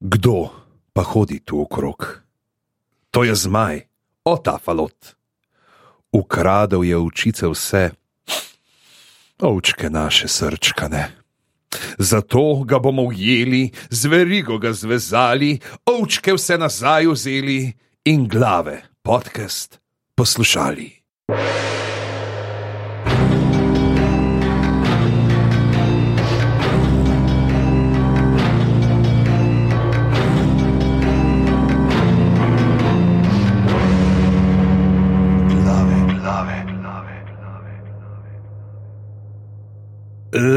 Kdo pa hodi tu okrog? To je zmaj, ota falot. Ukradel je očice vse, ovčke naše srčkane. Zato ga bomo ujeli, zverigo ga zvezali, ovčke vse nazaj vzeli in glave podcast poslušali.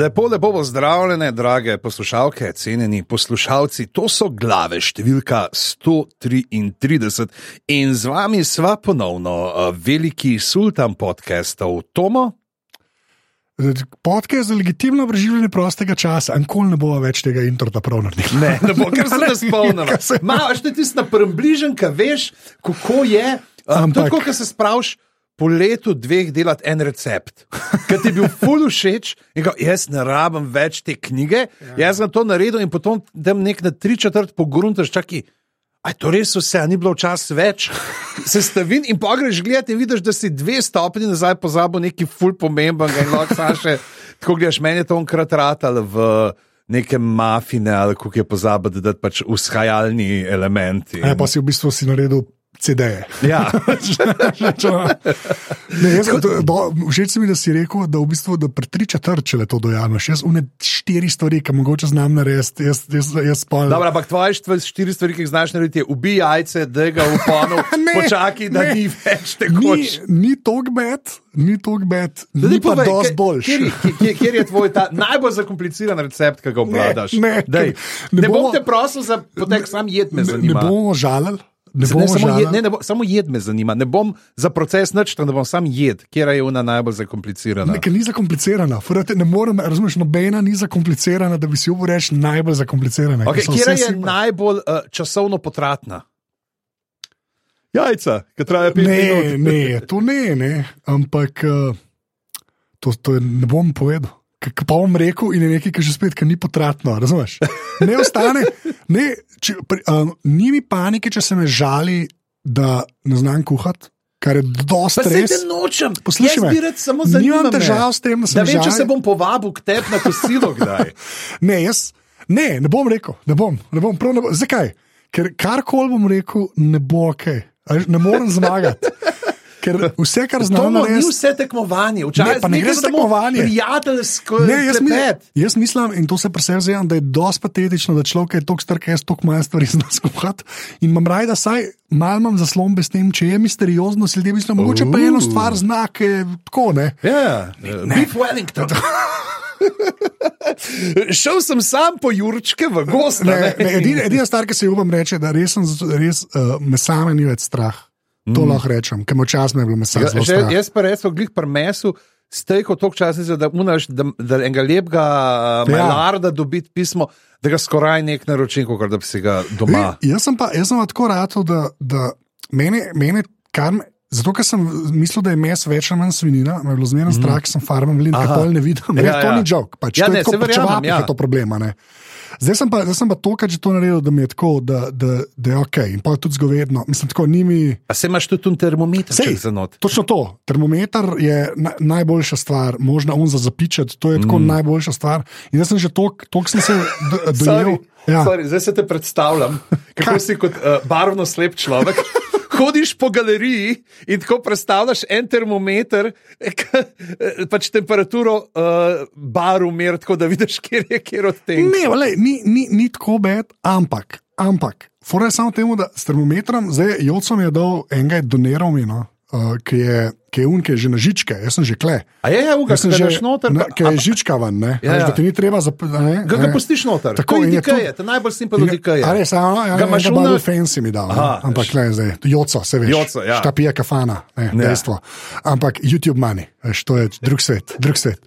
Lepo, lepo pozdravljene, drage poslušalke, cenjeni poslušalci. To so glave številka 133 in z vami sva ponovno eh, veliki sultan podcastov Tomo. Podcast za legitimno preživljanje prostega časa, ankoli ne bo več tega introta prav naredil. Ne, ne bo, ker se ne spomnim. Máš ti tisti na prvem bližnjem, veš, kako je. Ampak, tako, ko se spraviš po letu dveh delati en recept, ki ti je bil ful všeč, in ga, jaz ne rabim več te knjige, ja. jaz sem to naredil in potem dem nek na tri četrt pogruntaš, čaki. Aj to res vse, ni bilo včasih več. Se stavim in pogreš gledati in vidiš, da si dve stopni nazaj pozabil neki ful pomemben in lahko saše. Tako gledaš, meni je to enkrat ratal v neke mafine ali kako je pozabil, da je pač vzhajalni elementi. Ja, pa si v bistvu si naredil CD-je. Ja. Všeč mi je, da si rekel, da, v bistvu, da pri tri četrt, če le to dojameš. Jaz une štiri stvari, ki mogoče znam narediti, jaz, jaz, jaz spal. Dobro, ampak tvoje štiri stvari, ki jih znaš narediti, je ubij jajce, da ga uponu, počakaj, da ne. ni več tako. Ni, ni tog med. Ni tako bed, ni pa dosti boljši. Kjer, kjer je tvoj najbolj zakompliciran recept, ki ga obvladaš? Ne, ne, ne, ne, ne bom te prosil za potek, sam jed me zanima. Ne bomo žalili. Ne ne, samo, jed, ne, ne bo, samo jed me zanima, ne bom za proces nič, da bom sam jed, kje je ona najbolj zakomplicirana. Nekaj ni zakomplicirana, Furate, ne morem, razumeti, nobena ni zakomplicirana, da bi si upal reči najbolj zakomplicirana. Okay, kje je super. najbolj uh, časovno potratna? Jajca, ki traja pet ne, minut. ne, to ne, ne, ampak uh, to, to ne bom povedal. Kaj pa bom rekel, in je nekaj, kar že spet, ki ni potratno, razumeš? Ne ostane, ne, če, um, ni mi panike, če se me žali, da ne znam kuhati. Kar je dosti res. Ne nočem, poslušaj, jaz bi rad samo za njim. Nimam težav s tem, da se ne vem, če žali. se bom povabil k tebi na kosilo kdaj. ne, jaz, ne, ne bom rekel, ne bom, ne bom, ne bom. Zakaj? Ker karkoli bom rekel, ne bo ok, ne morem zmagati. Ker vse, kar znamo, je vse tekmovanje. Včasih ne gre za tekmovanje. Prijateljsko ne, jaz, mi, jaz mislim, in to se presevzemam, da je dosti patetično, da človek je tako star, ker jaz toliko manj stvari znam skuhati. In imam raje, da saj malo imam zaslombe s tem, če je misteriozno, se ljudje mislijo, mogoče pa eno stvar znak, tako ne. Ja, yeah. Beef Wellington. Šel sem sam po Jurčke v gost. Edina edin stvar, ki se jim upam reči, da res, res uh, me same ni več strah. To mm. lahko rečem, ker močasno je bilo meso. Ja, jaz pa res, glih pri mesu, stejko toliko časa, da, unaš, da, da enega lepega ja. malarda dobiti pismo, da ga skoraj nek naročim, kot da bi si ga doma. Ne, jaz sem pa, jaz sem pa tako rad, da, da mene, mene kar me. Zato, ker sem mislil, da je mes več ali manj svinina, me je bilo zmerno strah, ker sem farmam lin, da pol ne vidim. Ja, to ja. ni jok, pač ja, to ne, je tako pač ja. to problema. Ne. Zdaj sem pa, zdaj sem pa to, kar že to naredil, da mi je tako, da, da, da je ok. In pa tudi zgovedno. Mislim, tako ni mi. A se imaš tudi termometer? Sej, točno to. Termometer je na, najboljša stvar, možna on za zapičati, to je tako mm. najboljša stvar. In jaz sem že tok, tok sem se dojel. Ja. Zdaj se te predstavljam, kako si kot uh, barvno slep človek hodiš po galeriji in tako predstavljaš en termometer, pač temperaturo uh, baru mer, tako da vidiš, kje je kjer od tega. Ne, vale, ni, ni, ni tako bed, ampak, ampak, fora je samo temu, da s termometrom, zdaj Jocom je dal enega doniral mi, no, uh, ki je ki je unke že na žičke, jaz sem že kle. A je, je, uga, sem že noter. Ki je žička van, ne? Ja, ja. Da ti ni treba zapreti. Ga, ga pustiš noter. Tako je, to je, to najbolj simpel od DK. Ali samo, ja, ga imaš malo fancy mi dal. Aha, ampak le zdaj, joco, se veš. Joco, ja. Šta pije kafana, ne, ja. dejstvo. Ampak YouTube money, veš, to je drug svet, drug svet.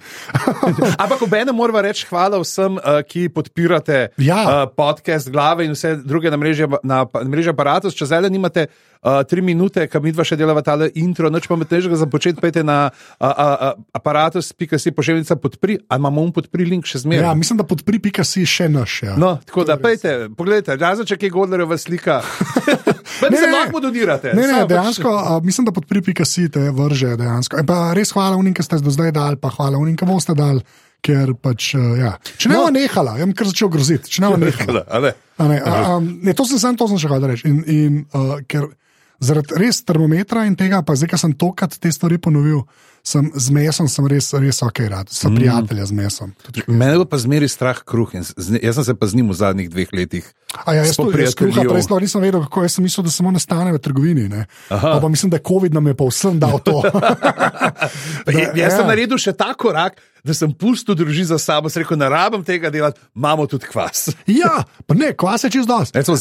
ampak ob enem moramo reči hvala vsem, uh, ki podpirate ja. uh, podcast glave in vse druge na mreži, na, na mreži aparatus. Če zdaj nimate uh, tri minute, kam midva še delava tale intro, noč pa me težko za početi, pejte na aparatus.si pošiljnica podpri, ali imamo um podpri link še zmeraj. Ja, mislim, da podpri.si še naš. Ja. No, tako da, pejte, pogledajte, razen če je Godlerova slika. ne, se lahko donirate. Ne, ne, pač- dejansko, pač... uh, mislim, da podpri.si te vrže dejansko. E, pa res hvala unim, ki ste do zdaj dal, pa hvala unim, ki boste dal. Ker pač, uh, ja. Če ne bo no. nehala, jaz bom kar začel groziti. Če ne bo nehala. ne, ne, um, ne, to sem samo to sem še hotel reči. In, in, uh, ker zaradi res termometra in tega, pa zdaj, ker sem tokrat te stvari ponovil, sem z mesom, sem res, res ok, rad, sem mm. prijatelj z mesom. Mene pa zmeri strah kruh in jaz sem se pa z njim v zadnjih dveh letih. A ja, jaz sem res kruha, prej sploh nisem vedel, kako jaz sem mislil, da samo nastane v trgovini. Pa, pa mislim, da je COVID nam je pa vsem dal to. da, jaz ja. sem naredil še ta korak. Da sem pustil družino za sabo, sem rekel, ne rabim tega delati, imamo tudi kvas. ja, pa ne, kvas je čez dos. Tisto,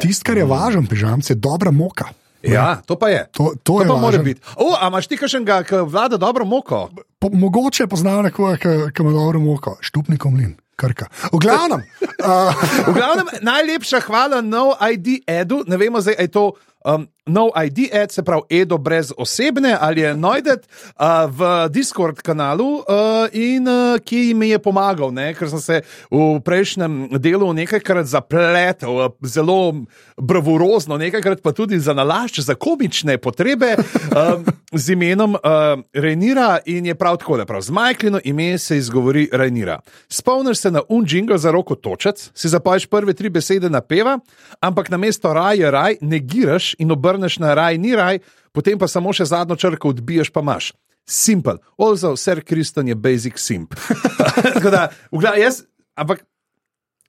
tist, kar je važno, pižamce, je dobra moka. Ja, to pa je. To, to, to je pa mora biti. A imaš ti še enega, ki vlada dobro moko? Po, mogoče poznam nekoga, ki ima dobro moko, štupnikom lin. Krka. V glavnem, uh, v glavnem najlepša hvala, no ID, edu. Ne vemo, zdaj, je to um, no ID, ed, se pravi, Edo brez osebne ali je najdet uh, v Discord kanalu uh, in uh, ki mi je pomagal, ne? ker sem se v prejšnjem delu nekajkrat zapletel, uh, zelo bravurozno, nekajkrat pa tudi za nalašč, za komične potrebe uh, z imenom uh, Rejnira in je prav tako, da prav z Majklino ime se izgovori Rejnira. Spomniš se na unjingo za roko točec, si zapoješ prve tri besede na peva, ampak na mesto raj je raj, negiraš in obrneš na raj, ni raj, potem pa samo še zadnjo črko odbiješ, pa imaš. Simple, also, Sir Kriston je basic simp. da, gla, jaz, ampak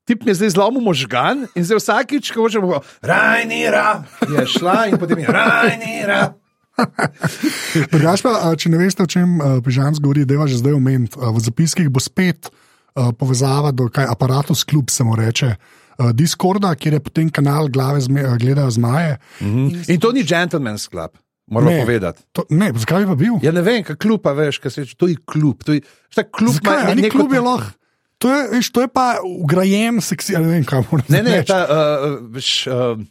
tip mi je zdaj zlomil možgan in zdaj vsakič, ko hočeš, raj, ni raj, je šla in potem je raj, ni raj. Drugač pa, če ne veste, o čem Pižan govori, da je že zdaj omenjen, v zapiskih bo spet povezava do kaj aparatus klub, se mu reče uh, Discorda, kjer je potem kanal glave zme, uh, gledajo zmaje. Mm -hmm. In to ni gentleman's club. Moramo povedati. To, ne, zakaj bi pa bil? Ja, ne vem, kaj klub veš, kaj se reče. To je klub. To je, klub zakaj, ma, neko... klub je lahko. To je, veš, to je pa ugrajen, seksi, ne vem, kam moram. Ne, ne, ta, uh, veš, uh,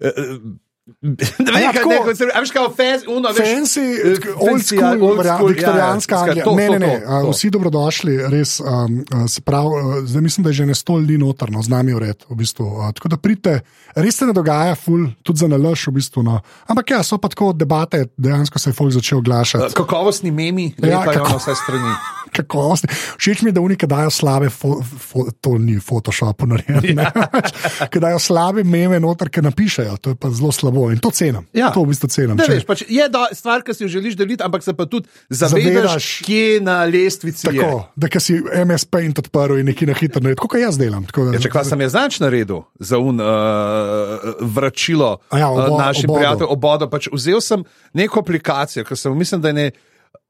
uh, Ne kako je to. Veš, kako je to, da je to old school, viktorijanska Anglija. Ne, ne, ne, vsi dobrodošli, res. Um, se pravi, zdaj mislim, da je že ne sto ljudi notrno, z nami ured. V bistvu. Tako da pridite, res se ne dogaja, ful, tudi za nalož, v bistvu. No. Ampak ja, so pa tako debate, dejansko se je folk začel oglašati. Kakovostni memi, ja, kako vse strani. Kakovosti. Všeč mi je, da unike dajo slabe, fo, fo, to ni Photoshop, narejeno. Ja. Ki dajo slabe meme noter, ki napišejo, to je pa zelo slabo slabo in to cenim. Ja. To v bistvu cenim. Če... Veš, pač je da, stvar, ki si jo želiš deliti, ampak se pa tudi zavedaš, kje na lestvici tako, je. Da si MSP in odprl in nekaj na hitro naredil, kot jaz delam. Da, ja, če kaj sem jaz znač naredil za un uh, vračilo ja, obo, uh, naših prijateljev, obodo, pač vzel sem neko aplikacijo, ki sem mislil, da je ne.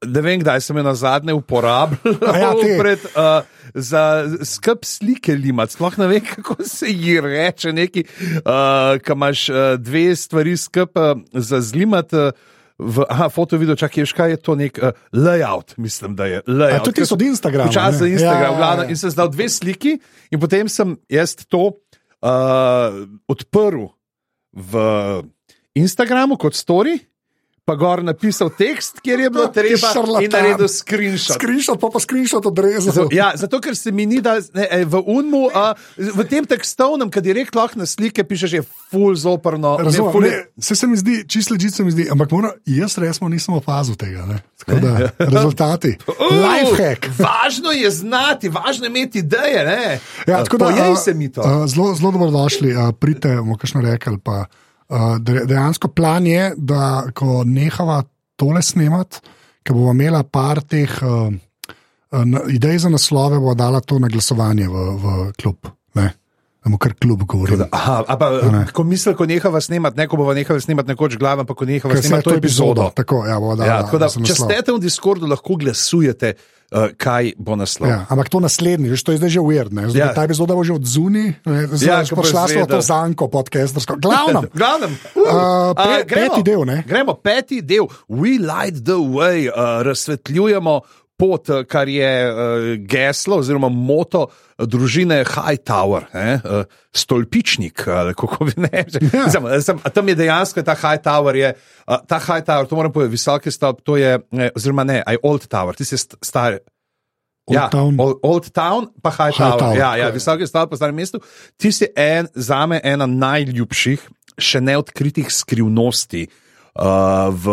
Ne vem, kdaj sem jo na zadnje uporabljal. Ja, pred, uh, za skrb slike limati, sploh ne vem, kako se ji reče. Neki, uh, ki imaš uh, dve stvari skrb uh, za zlimati. Uh, V aha, foto video, čakaj, kaj je to nek uh, layout, mislim, da je layout. Je tudi od Instagrama. Čas za Instagram, ja, ja, ja. in sem zdal dve sliki, in potem sem jaz to uh, odprl v Instagramu kot story pa gor napisal tekst, kjer je bilo treba in naredil screenshot. Screenshot, pa pa screenshot odrezal. Ja, zato, ker se mi ni da ne, v unmu, a, v tem tekstovnem, ki direkt lahko na slike piše, že full zoprno. Razumem, ful... ne, se, se mi zdi, čisto leži se mi zdi, ampak mora, jaz resmo nisem opazil tega. Da, rezultati. Uh, Lifehack. Važno je znati, važno je imeti ideje. Ja, tako da, a, se mi to. A, zelo, zelo dobrodošli, pridite, bomo kakšno rekli. Uh, dejansko plan je, da ko nehava tole snemati, ker bomo imela par teh uh, idej za naslove, bo dala to na glasovanje v, v klub. Da mu kar klub govori. Aha, pa, ko misli, ko nehava snemati, ne ko bomo nehali snemati nekoč glavo, pa ko nehava snemati to epizodo. Tako, ja, bo dala, ja, da, če ste v Discordu, lahko glasujete uh, kaj bo naslov. Ja, ampak to naslednji, veš, to je zdaj že uverd. Ja. Ta epizoda bo že od zunaj, zdaj ja, pa šla smo to zanko podcastersko. Glavnem, Glavnem. Uh, uh, pe, uh, gremo, peti del. Ne? Gremo, peti del, we light the way, uh, razsvetljujemo pot, kar je uh, geslo oziroma moto družine Hightower, uh, stolpičnik, kako. Ja. Tam je dejansko ta Hightower, je, uh, ta Hightower, to moram povedati, visoki stolp, to je, ne, oziroma ne, aj Old Tower, ti si star. Old ja, Town. Old, Old Town, pa High, High Tower. Tower, Ja, ja, visoki stolp po starem mestu. Ti si en, za me ena najljubših, še neodkritih skrivnosti. Uh, v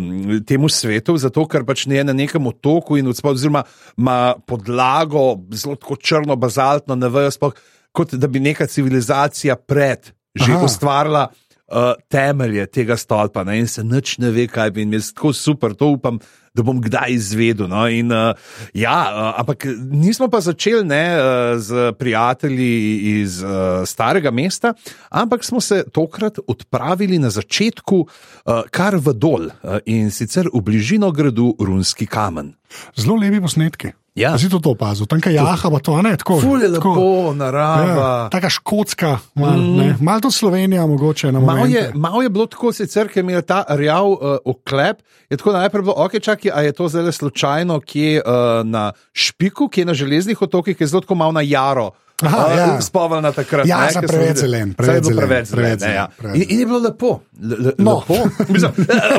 mm, tem svetu, zato ker pač ne je na nekem otoku in odspod, oziroma ima podlago zelo črno, bazaltno, ne vejo sploh, kot da bi neka civilizacija pred že Aha. ustvarila uh, temelje tega stolpa ne, in se nič ne ve, kaj bi in jaz tako super, to upam, da bom kdaj izvedel. No, in, uh, ja, uh, ampak nismo pa začeli ne, uh, z prijatelji iz uh, starega mesta, ampak smo se tokrat odpravili na začetku uh, kar v dol uh, in sicer v bližino gradu Runski kamen. Zelo lepi posnetki. Ja. Si to to opazil, tam kaj jaha, pa to ne tako. Ful je tako. lepo, narava. Ja, taka škotska, malo mm. mal tudi Slovenija, mogoče na Malo je, momente. mal je bilo tako, sicer, ker mi je ta rjav uh, oklep. Je tako najprej bilo, ok, čakaj, a je to zdaj slučajno, kje uh, na Špiku, kje na železnih otokih, ki je zelo malo na jaro. Aha, uh, ja. Spomnila takrat. Ja, ne, preveč zelen, preveč zelen, preveč zelen. ne, ja. zelen, preveč in, in je bilo lepo. Le, le, No. lepo. Mislim,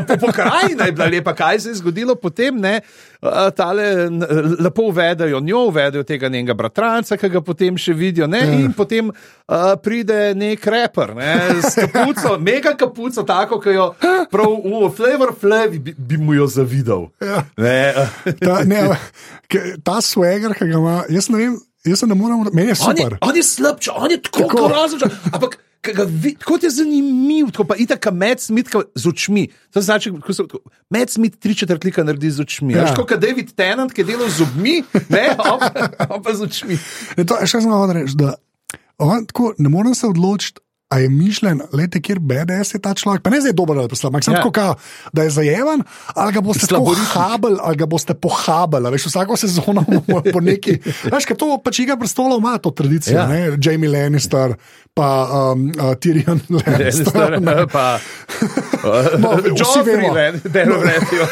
po, po krajini je bila lepa, kaj se je zgodilo potem. Ne, uh, tale, lepo uvedejo njo, uvedejo tega njenega bratranca, ki ga potem še vidijo. Ne, Ja. in potem uh, pride nek reper ne, s kapuco, mega kapuco, tako, ki jo prav v Flavor Flav bi, bi mu jo zavidal. Ja. Ne, uh, Ta, ne, ta swagger, ki ga ima, jaz ne vem, jaz se ne morem, meni je on, je, super. on je slabč, on je tako Tako. grozen. Ampak. vid- Tako je zanimiv, tako pa itak Med Smith ka- z očmi. To znači, ko tako- Med Smith tri četrtlika naredi z očmi. Ja. Kot David Tennant, ki je delal z zobmi, ne, on pa, on pa z očmi. Je To, še samo hočem reči, da on, tako, ne morem se odločiti. A je mišljen, lete, kjer BDS je ta človek, pa ne zdaj dober ali pa slab, ampak sem Ja. tako, kao, da je zajeven, ali ga boste habali, ali ga boste pohabali, veš, vsako sezono po neki. Veš, ker to pač igra prestolov ima to tradicijo, Ja. ja. Jamie Lannister, pa um, uh, Tyrion Lannister. ne. pa No, vsi vemo. Delo vretijo.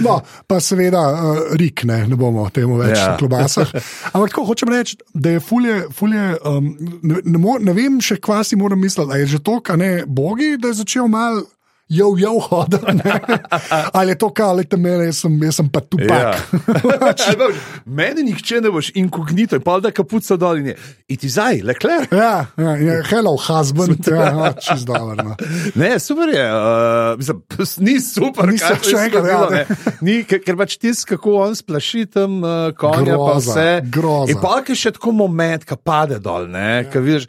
No, pa seveda uh, Rik, ne, ne bomo temu več Ja. klobasah. Ampak tako hočem reči, da je fulje, fulje um, ne, ne, ne vem še kva si moram misliti, ali je že to, kar ne bogi, da je začel mal. Jo, jo, ne. Ali je to, kar lete mene, jaz sem, jaz sem pa tu Ja. pak. Mene nihče ne boš inkognito, in pa da kapuca dol in je. Iti zdaj, lekler. Ja, ja, ja, hello, husband. Ja, čez dobro. No. Ne, super je, uh, mislim, ni super, Ni se še enkrat, zgodilo, ja. Ni, ker, ker pač tisti, kako on splaši tam uh, konja, pa Groza, vse. groza. In pa je še tako moment, ki pade dol, ne, ja. vidiš.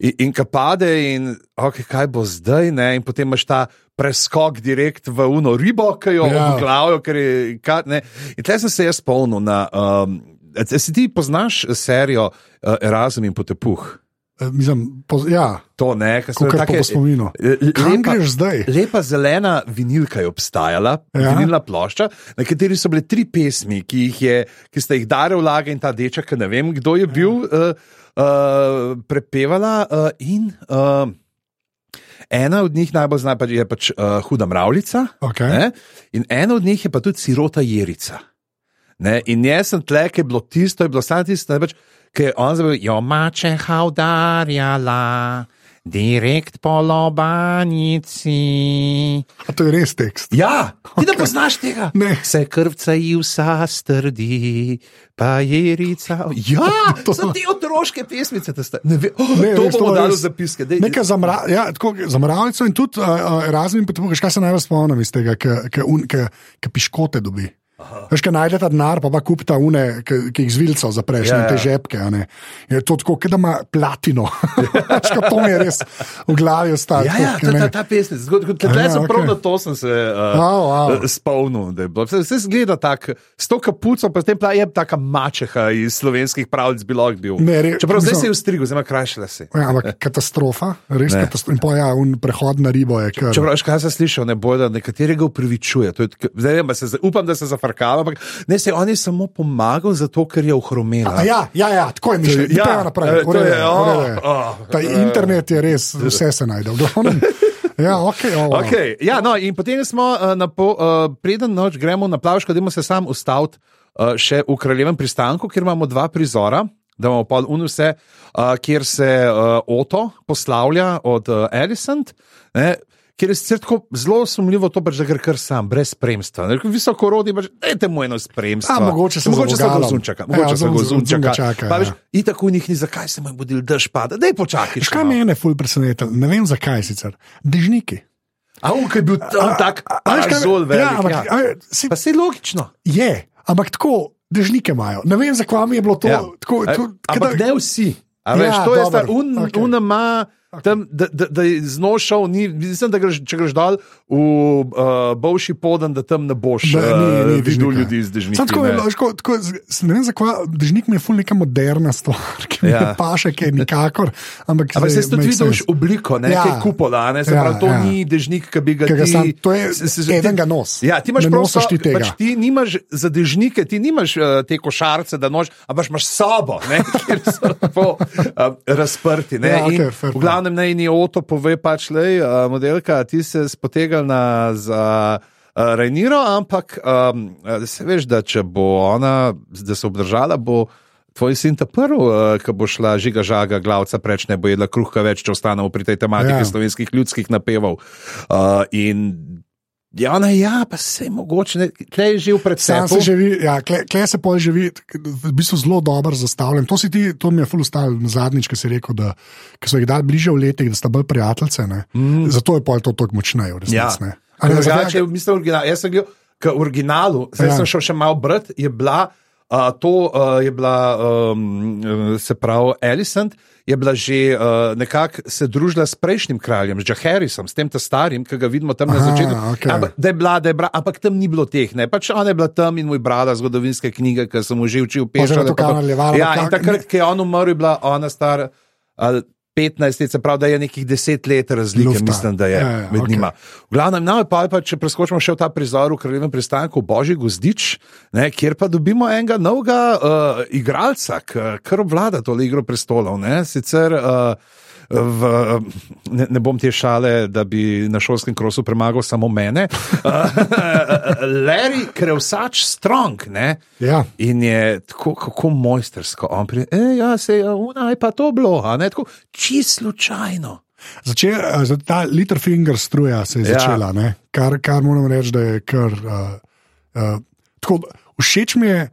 In, in ki pade, in okay, kaj bo zdaj, ne? in potem imaš ta preskok direkt v uno ribo, ki jo Ja. obglavijo. ker je- ka- ne. In tle sem se jaz spomnil na. Um, si ti poznaš serijo uh, Erasmus in Potepuh? Eh, Mislim, po, ja, To ne, kar take- po spominu. eh, Kam greš zdaj? Lepa zelena vinilka je obstajala, Ja. ja. vinilna plošča, na kateri so bile tri pesmi, ki, je, ki sta jih Dare vlaga in ta deček, ne vem, kdo je bil, uh, uh, prepevala. Uh, in uh, ena od njih najbolj znana pač je pač uh, Huda mravljica, Okay. ne? in ena od njih je pa tudi Sirota Jerica. Ne? In jaz sem tle, ki je bilo tisto, je bilo samo tisto, pač, ki je on zabil, jo mačeha udarjala, direkt po lobanici. A to je res tekst. Ja, ti ne poznaš tega. Ne. Se krvca ji vsa strdi, pa jerica. Ja, to so ti otroške pesmice. te sta- Ne ve, oh, Ne, to res, bomo je dali res zapiske. Dej, Nekaj za, mra, ja, tako, za mravljico in tudi uh, raznim, kaj se najbolj spomnim iz tega, ki piškote dobi. Veš, kaj najdete denar, pa pa kupite une, ki ki jih z vilcev zapreš, Ja, ja, te ja. žepke. Je to tako, kot da ima platino. Veš, kaj to mi je res v glavi ostalo. Ja, ja, ta, ne. ta, ta. Tle Aha, sem prav okej. na to sem se uh, Wow, wow. spomnil. je bilo. Vse, vse zgleda tako, s to kapuco, pa s tem pa je taka mačeha iz slovenskih pravljic bi lahko bil. Ne, re- Čeprav zdaj se je ustrigel, zdaj ima krajše lase. Ja, ampak katastrofa, res Ne. katastrofa. In pa ja, un prehod na ribo je kar. Čeprav, kaj sem slišal, ne bojo, da nekaterega upravičuje. To je tako- Zdaj, se, upam, da se zafrkava, ampak ne se on je samo pomagal, zato ker je ohromela. A ja, ja, ja, tako je mišljeno. Ja, Ja, naprej. je, v oh, redu je. oh, Ta eh. internet je res, vse se najde. v glavnem. Ja, okay, oh, wow. okay. ja, no, in potem smo, uh, na po, uh, preden noč gremo na plavško, da se sam ustaviti uh, še v kraljevem pristanku, kjer imamo dva prizora. Da imamo pa unuse, uh, kjer se uh, Oto poslavlja od uh, Alicent, Ker je sicer tako zelo sumljivo, to pač, da gre kar sam, brez spremstva. Visoko rodi, pač, dajte mu eno spremstvo. A, mogoče se mogoče ga zunčaka. Mogoče ja, se ga zunčaka. Čaka, pa, veš, ja. In tako njih ni, zakaj se mu je budil dež pada. Daj počakaj. Škaj no. mene ful presenetilo, ne vem zakaj sicer. Dežniki. A, uk je bil tam tak, zelo velik. Ja, ampak, ja. Si, pa se je logično. Je, ampak tako, dežnike imajo. Ne vem, zakaj mi je bilo to. Ja. Tako, to ampak kada... ne vsi. A, veš, ja, to je stvar, un, okay. un ima. Tam, da, da, da je znošal, ni, mislim, da greš, če greš dol v uh, boljši podan, da tam ne boš uh, videl ljudi z dežnikom. Tako je, tako, tako, ne vem, zakaj dežnik mi je ful neka moderna stvar, ki ja. je paše, ki je nikakor. Ampak zdaj, se tudi vidiš obliko, ne ja. kupola, ne se ja, pravi, to ja. ni dežnik, ki bi ga ti. Sam, to je se, se, enega nos. Ja, ti imaš prosto, ti tega. Pač ti nimaš za dežnike, ti nimaš uh, te košarce, da nož, ampak imaš sobo, ne, kjer so lepo uh, razprti. Ne, ja, okay, glavnem naj ni oto, pove pač le, uh, modelka, ti se spotegal za uh, Rejniro, ampak um, se veš, da če bo ona, da se obdržala, bo. Tvoj sin ta prvi, uh, ki bo šla žiga žaga, glavca preč, ne bo jedla kruha več, če ostanemo pri tej tematiki ja. slovenskih ljudskih napevov. Uh, in Ja, ne, ja, pa se je mogoče, tle je živ predvsem. Se živi, ja, tle, tle se pol živi, v bistvu zelo dobro zastavljen. To, ti, to mi je ful ustal zadnjič, ki si rekel, da so jih dal bliže v letih, da sta bolj prijateljce. Mm. Zato je pol to tako močneje, v resnici. Ja. Drugače, mislim, original, jaz sem bil v originalu, zdaj ja. sem šel še malo brat, je bila, uh, to uh, je bila, um, se pravi, Elisant je bila že uh, nekako se družila s prejšnjim kraljem, z Džaharisom, s tem starim, ki ga vidimo tam Aha, na začetku. Okay. Ampak, da je bila, da je bila, ampak tam ni bilo teh, ne pač ona je bila tam in moj brada zgodovinske knjige, ki sem mu že učil pisati. Ja, in takrat, ko je on umrl, je bila ona stara. Uh, 15 let, se pravi, da je nekih 10 let razlike, Lufta. mislim, da je ja, ja, med okay. njima. V glavnem, no, pa, pa, če preskočimo še v ta prizor v kraljevem pristanku, Božji gozdič, ne, kjer pa dobimo enega novega uh, igralca, ki obvlada to igro prestolov. Ne, sicer, uh, v, ne, ne bom te šale, da bi na šolskem krosu premagal samo mene. Larry, krevsač, strong. Ja. In je tako, kako mojstersko. On pride, e, ja, se je, unaj pa to bilo, ne tako, čisto slučajno. Začel, ta Littlefinger struja se je ja. začela, kar, kar moram reči, da je kar. Uh, uh, tako, všeč mi je.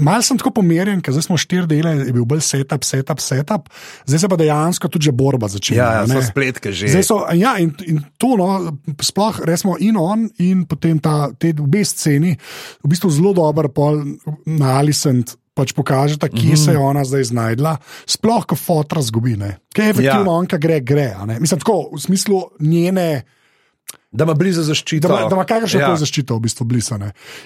Mal sem tako pomerjen, ker smo štiri dele, je bil bolj setup, setup, setup, zdaj se pa dejansko tudi borba začela. Ja, ja so spletke že. So, ja, in, in to, no, sploh resmo in on, in potem ta, te obe sceni, v bistvu zelo dober pol na Alicent. Pač pokažete, kje mm -hmm. se je ona zdaj znašla, sploh ko fotra zgubi, kaj je efektivno, ja. on, ki gre, gre. Mislim, tako v smislu njene. Da ima blizu zaščito. Da ima kakršno koli ja. zaščito, v bistvu blizu.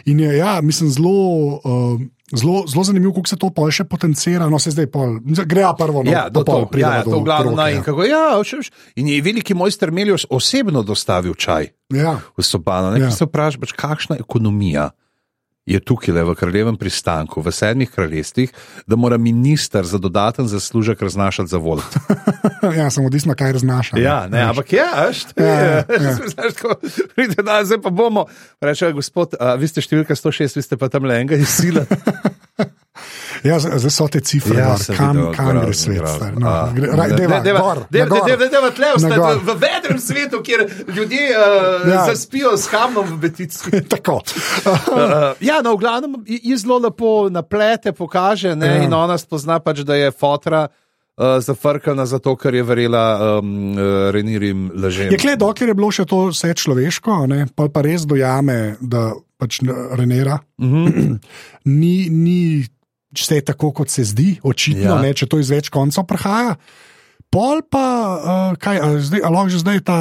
In je, ja, mislim, zelo. Uh, Zelo, zelo zanimivo, kako se to pol še potencira. No, se zdaj pol, gre ja prvo na ja, to. Pol, ja, ja, to glavno, in, ja. Kako, ja, šeš, in je veliki mojster Melios osebno dostavil čaj ja. v Sobano. Ne, ja. Se vprašaj, pač, kakšna ekonomija je tukaj le v kraljevem pristanku, v sedmih kraljestvih, da mora minister za dodaten zaslužek raznašati za vol. ja, samo odvisno, kaj raznaša. Ja, ne, ampak ja, veš, ti ja, ja. pridete, da zdaj pa bomo. Reče, gospod, a, vi ste številka 106, vi ste pa tam le enega iz sila. Ja, zdaj so te cifre, ja, kam, kam gre svet. No, v vedrem svetu, kjer ljudje uh, ja. zaspijo s kamnom v betici. Tako. uh, ja, no, v glavnem je zelo lepo naplete, pokaže ne, ja. in ona spozna pač, da je fotra. Uh, zafrkana zato, ker je verjela um, uh, Renirim lažem. Je kle, dokler je bilo še to vse človeško, ne, pa, pa res dojame, da pač Renera uh mhm. -huh. ni, ni vse tako, kot se zdi, očitno, ja. ne, če to iz več koncev prihaja. Pol pa, uh, kaj, zdaj, ali lahko že zdaj ta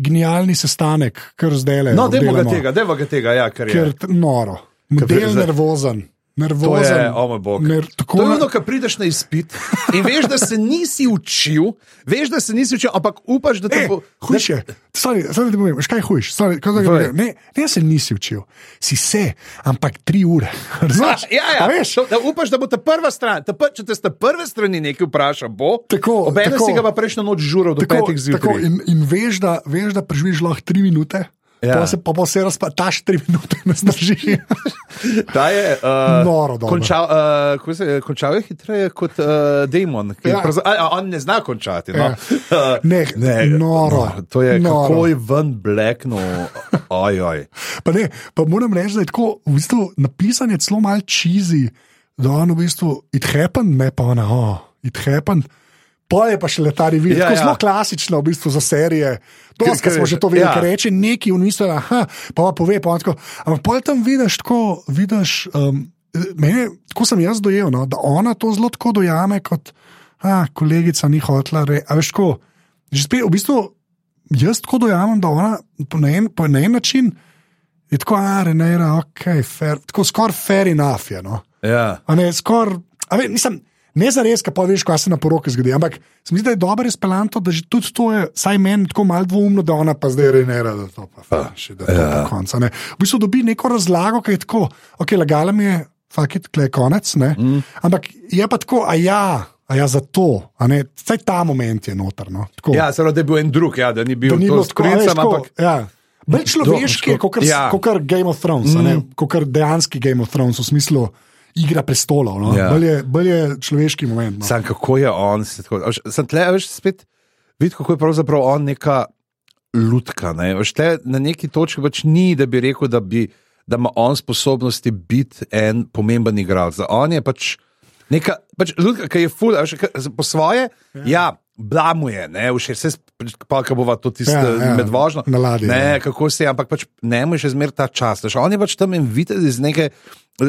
genialni sestanek, kar zdaj le. No, deva ga tega, deva ga tega, ja, kar je. Ker noro, model nervozen. nervozen. To je, o moj bog. ner- tako To je ono, ko prideš na izpit in veš, da se nisi učil, veš, da se nisi učil, ampak upaš, da te E, bo. Hujš je, sorry, sorry, da povem, kaj hujš? Sorry, kaj povem? Ne, ne, se nisi učil, si se, ampak tri ure. Razumeš? Ja, ja, veš, to, da upaš, da bo ta prva stran, ta, pr- če te z prve strani nekaj vpraša, bo. Tako, Obenem tako. si ga pa prejšnjo noč žural do tako, petih tako, zjutraj. in, in veš, da, veš, da preživiš lahko tri minute. Ja. Pa se pa, pa se razpataš tri minute, ne zdržiš. Ta je uh, Noro dobro. končal, uh, se, je, končal je hitreje kot uh, je Ja. pravza- A, on ne zna končati. No? Ja. Ne, noro, To je noro. kako je ven blekno. Oj, oj. Pa, ne, pa moram reči, da je tako v bistvu, napisan je celo malo čizi, da on v bistvu it happened, ne pa ona, oh, it happened. Pa je pa še letari videti, Ja, ja, zelo klasično v bistvu za serije. To Ker- ker- smo že to videli, ja. ja. reče neki in misli, aha, pa pa pove, pa tako. Ampak pol tam vidiš tako, vidiš, um, mene, tako sem jaz dojel, no, da ona to zelo tako dojame kot, a, kolegica ni hotla, re, a veš ko, že spet v bistvu. Jaz tako dojamem, da ona po en, po en način je tako, a renera, ok, fair, tako skoraj fair enough je. No? Ja. A Ne, skor, a ve, nisem, ne za res, kaj pa veš, kaj se na poroki zgodi. Ampak se mi zdi, da je dobro izpeljano, da že tudi to je, saj meni tako malo dvoumno, da ona pa zdaj renera, da to pa fa, še da Ja. ja. konca. Ne. V bistvu dobi neko razlago, ki je tako, ok, lagala mi je, fakit, klej konec, ne. Mm. Ampak je pa tako, a ja. A ja, zato, a ne, vsaj ta moment je notrno. Ja, zelo da je bil en drug, ja, da ni bil Da ni to bilo s tako, a veš, princem, tako, ampak Ja. Bolj človeški je kot Ja. ja. Game of Thrones, mm. kot dejanski Game of Thrones v smislu igra prestolov. No? Ja. Bolj, je, bolj je človeški moment. No? Sam kako je on, se tako, veš, sem tle, veš, spet videl, kako je pravzaprav on neka lutka. Ne? Veš, tle, na neki točki pač ni, da bi rekel, da, bi, da ima on sposobnosti biti en pomemben igralec. On je pač neka pač lutka, ki je ful, a veš, ka- po svoje, ja. ja Blamuje, ne, vse se, pa ko bova to tisto Ja, ja, med vožnjo. na ladji, Ne, ja. kako se je, ampak pač ne mu je še zmeraj ta čas. Veš, on je pač tam in videti iz neke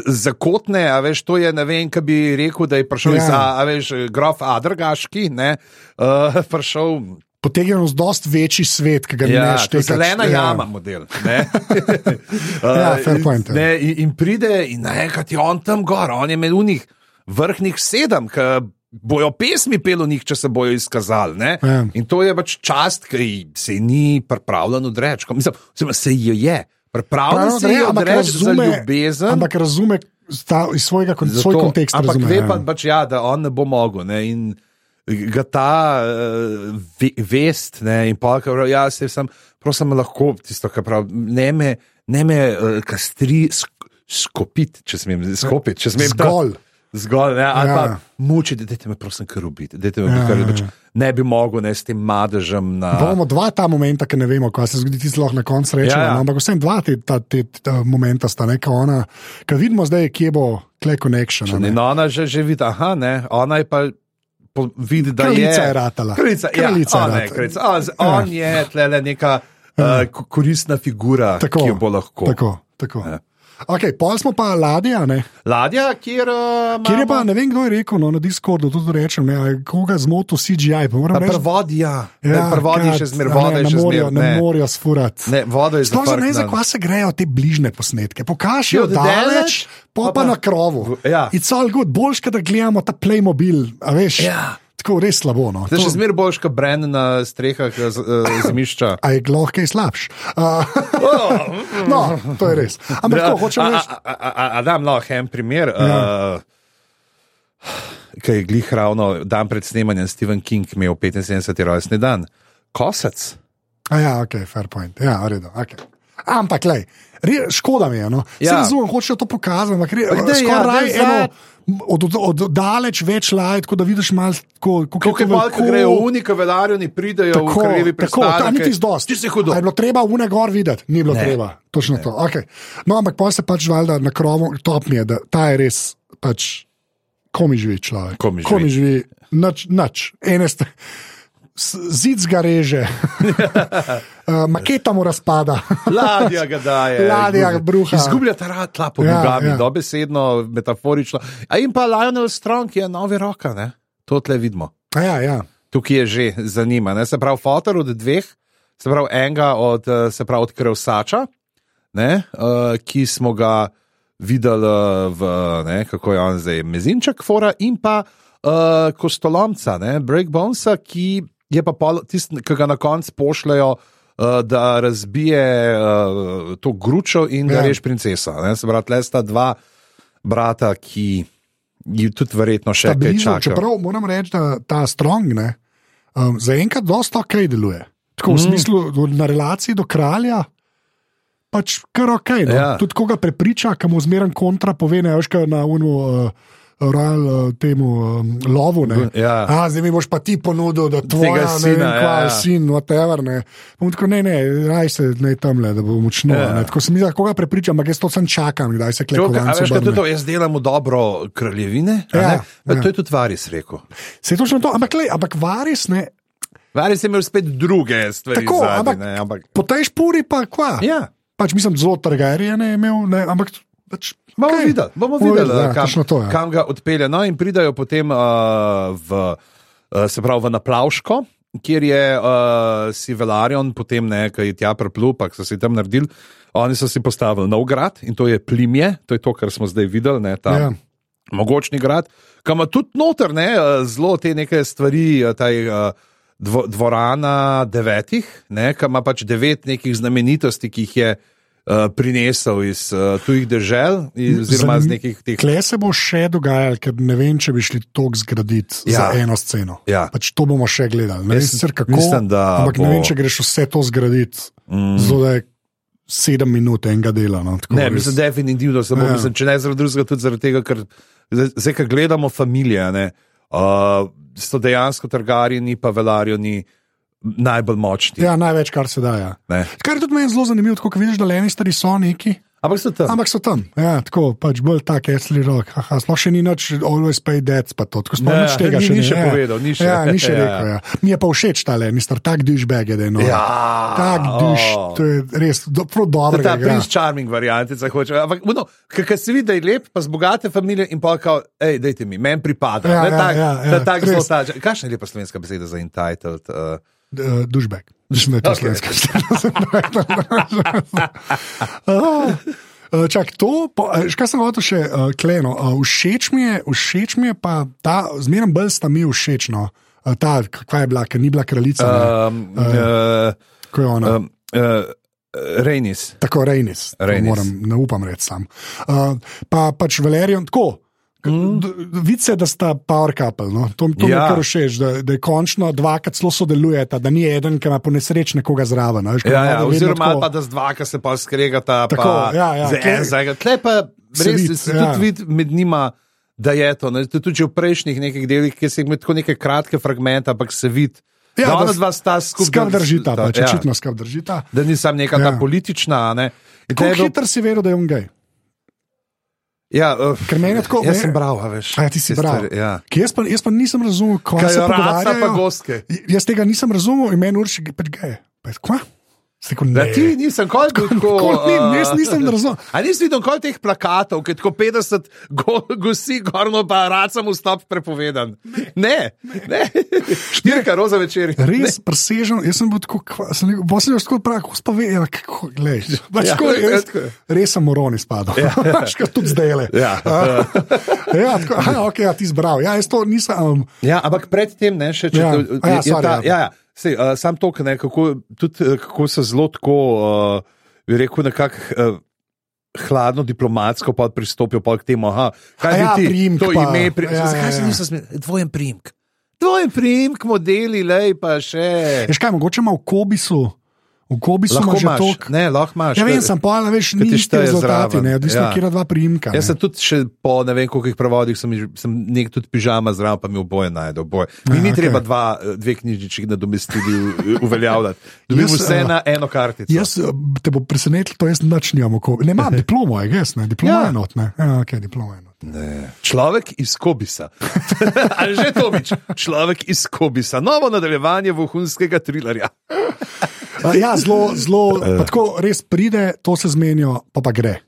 zakotne, a veš, to je ne vem, kaj bi rekel, da je prišel ja. iz, a, a veš, grof Adrgaški, ne, uh, prišel. Potegnemo z dost večji svet, ki ga Ja, ne štekaš. zelena ja. jama, model. Ne? Ja, fair in- point, ja. Ne, in, in pride, in naenkrat je on tam gor, on je med unih vrhnih sedem, ki bojo pesmi pelo njih, če se bojo izkazali. ne. Ja. In to je pač čast, ki se ni pripravljen odreči. Mislim, se jo je. Pripravljen se je odreči za ljubezen. ampak razume sta, iz svojega kon, Zato- svoj kontekst. Ampak razume, ve ja. pa, pač, ja, da on ne bo mogel. Ne, in ga ta uh, ve, vest, ne, in pa kar ja, se sem, prosim, lahko tisto, kar pravi, ne me, ne me uh, kastri sk skopiti, če smem, skopiti, če smem. ta- Zgolj. Ne, ali Ja. pa mučiti, da te me prosim kar ubiti, da te me Ja, ja, kar ja, pač ja. ne bi mogel ne s tem madežem na. Imamo dva ta momenta, ki ne vemo, kaj se zgodi, ti zelo na koncu rečemo. Ja, ja. Ja, ja. Ampak vsem dva te, ta, te, ta momenta sta neka ona, ki vidimo zdaj, kje bo tle connection. ne. In ona že, že vidi, aha, ne, ona je pa vidi, da Kraljica je. je ratala. Kraljica, Kraljica ja, je ratala. kraljica. On, on je tle neka uh, ko- koristna figura, Tako, ki jo bo lahko. Tako, tako. Ja. Ja. Okay, pol smo pa ladja, ne? Ladja, kjer, uh, kjer je pa, ne vem kdo je rekel, no, na Discordu tudi rečem, ne, a je koga zmotil CGI. Prvodi, ja. ja prvodi kad, še zmeraj, voda še zmeraj. Ne morajo sfurati. ne, voda je Sploh za ne, za kva se grejo te bližne posnetke. Pokažijo Ja, daleč, daleč, pa pa pa pa- na krovu. Ja. It's all good, boljš, da gledamo ta Playmobil, a veš. Ja. Tako res slabo. No. Zdaj To- še zmeraj boš, kot Bren na strehah z, uh, zmišča. A je lahko kaj slabš. Uh, no, to je res. Ampak Ja, tako hočem reči. a- Dam lahko en primer. Ja. Uh, Kaj je glih ravno dan pred snemanjem Stephen King imel 75. rojstni dan. Kosec. A ja, ok, fair point. Ja, v redu. Okay. Ampak, lej, re, škoda mi je. No. Ja. Razumem, hočejo to pokazati, ampak re, Ampak daj, ja, skoraj daj eno. Od, od, od daleč več lajk, tako da vidiš malo, kako Kako je malo, ko grejo unike, vedarju, ni pridejo v Tako, krvi tako, ta niti zdost. Ti si hudo. A Je bilo treba une gor videti, ni bilo Ne. treba. Točno ne. to. Okay. No, ampak pa se pač valjda na krovu, top mi je, da ta je res pač, komi živi človek. Ko mi živi. Komi živi, nič, nič. Ene ste. s- Zid ga reže, uh, maketa mu razpada. Ladja ga daje. Ladja izgublja- bruha. Izgublja ta rad tla pod Ja, nogami, ja. dobesedno, metaforično. A in pa Lionel Strong, ki je novi roka, ne? to tle vidimo. A ja, ja. Tukaj je že zanima. Ne? Se pravi, fotor od dveh, se pravi, enega od, eh, se pravi, od Krevsača, ne? uh, ki smo ga videli, v, ne, kako je on zdaj, mezinček, fora in pa uh, kostolomca, ne, breakbonesa, ki je pa tisti, ki ga na koncu pošljajo. Uh, da razbije uh, to gručo in da ja. reš princesa. Ne? Se pravi, le sta dva brata, ki jih tudi verjetno še kaj čakajo. Čeprav moram reči, da ta strong ne, um, zaenkrat dosta ok deluje. Tako v mm. smislu na relaciji do kralja. Pač kar ok. No? Ja. Tudi koga prepriča, kam zmeren kontra pove, ne veš, kaj na unu. Uh, Ral uh, temu um, lovu. Ja. A, zdaj mi boš pa ti ponudil, da tvoj sin, ja, ja. sin, whatever. Ne, tako, ne, ne, raj se ne tam le, da bo močno. Ja. Tako se mi zdi, koga prepričam, ampak jaz to sem čakam, da se to, jaz delam dobro kraljevine. Ja, ja. To je tudi Varis rekel. Se je točno to, ampak, le, ampak Varis ne. Varis je imel spet druge stvari. Tako, zadi, ampak, ampak... Po tej špuri pa kva. Ja. Pač mislim, zelo trgarije ne imel, ne, ampak. Pač, Bomo okay. videli, bomo videli ja, kam, to, ja. kam ga odpelje. No, in pridajo potem uh, v, uh, se pravi, v Naplavško, kjer je uh, si Velarion, potem nekaj tja priplul, pa so si tam naredili. Oni so si postavili nov grad in to je Plimje, to je to, kar smo zdaj videli, ne, ta ja. mogočni grad, kam ima tudi noter ne, zelo te neke stvari, taj, dvo, dvorana devetih, ne, kam ima pač devet nekih znamenitosti, ki jih je. Eh, prinesel iz uh, tujih držav, oziroma iz nekih teh. Kle se bo še dogajalo, ker ne vem, če bi šli tok zgraditi ja. za eno sceno. Ja. Pač to bomo še gledali. Ne vem, sicer kako. Mislim, ampak bo... ne vem, če greš vse to zgraditi. Mm. Zelo je sedem minut enega dela. No, ne, res... mislim, definitivno samo, ja. mislim, če ne zaradi drugega, tudi zaradi tega, ker zdaj, ker gledamo družine, uh, so dejansko trgarjeni, pa velarjeni najbolj močni. Ja, največ, kar se da. Ja. Kar je tudi meni zelo zanimivo, ko vidiš, da le eni stari so neki. Ampak so tam. Ampak so tam. Ja, tako pač bolj tak, esli rok. Aha, sploh še ni noč, always pay debt, pa to. Tako sploh nič tega ni, še ni še ja. povedal. Ni še, ja, ni še ja, rekel. Ja. Mi je pa všeč ta le, mister, tak dušbag je, da je no. Ja. Tak duš, oh. to je res do, prav dobro. Ta prince charming variantica hoče. Ampak, no, ker se vidi, da je lep, pa z bogate familije in pa kao, hej, dajte mi, meni pripada. Ja, ne, ja, tak, ja, ja, tak zelo ta. Kakšna je lepa slovenska beseda za entitled? Uh, Uh, Dušbek, mislim, da je to okay. slovenska stvar. Čak, to, po, kaj sem hotel še uh, kleno? Uh, všeč, mi je, všeč mi je pa ta, zmeraj bolj sta mi všeč. No, uh, ta, kaj je bila, ker ni bila kraljica. Um, uh, uh, kaj je ona? Um, uh, Rejnis. Tako, Rejnis. Moram, ne upam reči sam. Uh, pa pač Valerijon, tako. Mm. Vice, da sta power couple. No? To, to ja. mi kar všeč, da, da je končno dvakrat zelo sodelujeta, da ni eden, ki ima po nesreč nekoga zraven. No? Ja, ja, oziroma, tako... pa da z dvakrat se pa skregata. Tako, pa ja, ja, z Tle pa res vid, se ja. tudi vidi med njima, da je to. Tudi v prejšnjih nekih delih, ki se jih med tako neke kratke fragmente, ampak se vidi. Ja, da, da dva sta skupaj. Skrb držita, pač, ja. očitno skrb držita. Da nisem neka ja. politična. Ne? Kako hitro si vedel, da je on gej? Ja, uh, Ker meni je tako. Jaz sem bral, veš. A, ja, ti si bral. Ja. Jaz, pa, jaz pa nisem razumel, kaj se dogaja. Jaz tega nisem razumel in meni urši, pač gej. Rekel, da ti nisem kot tako. Ni, jaz nisem razumel. A nisi videl kot teh plakatov, ki tako 50 go, gosi, gorno pa rad sem vstop prepovedan. Ne, ne. Štirka roza večer. Res presežen, jaz sem bil tako, sem bil tako prav, ko pa ve, ja, kako gledaš. Pač ja, res, res sem moroni spadal. Ja, ja. tudi zdaj le. Ja, ja, tako, aha, ok, ja, ti zbral. Ja, jaz to nisem. Um, ja, ampak predtem ne še, če ja. to, je, ja, sorry, ta, ja. ja. Sej, uh, sam to, kako, kako se zelo tako, uh, bi rekel, nekako. Uh, Hladno, diplomatsko pa pristopijo pa k temu, da je ja, to primek. Ime, pri, ja, zakaj ja, se ja. niso smeli? Dvojen primek. Dvojen primek, modeli, lej pa še. Veš kaj, mogoče ima v kobisu. V kobi so lahko že tok. Ne, lahko imaš. Ja, vem, sem pa, veš, ni ti rezultati, ne, odvisno, ja. kje dva primka. Jaz sem tudi še po ne vem koliko prevodih, sem, sem nek tudi pižama zraven, pa mi oboje najdel. Oboje. Mi ja, ni okay. treba dva, dve knjižiči nadomestiti, uveljavljati. Dobim vse uh, na eno kartico. Jaz eh, te bo presenetil, to jaz nič nimam v kobi. Ne, imam diplomo, je gess, ne, diploma ja. enotne. Ja, okay, diploma enotne. Ne. Človek iz Kobisa. Ali že to bič? Človek iz Kobisa. Novo nadaljevanje vohunskega trilerja. Ja, zelo, zelo, uh. tako res pride, to se zmenijo, pa pa gre.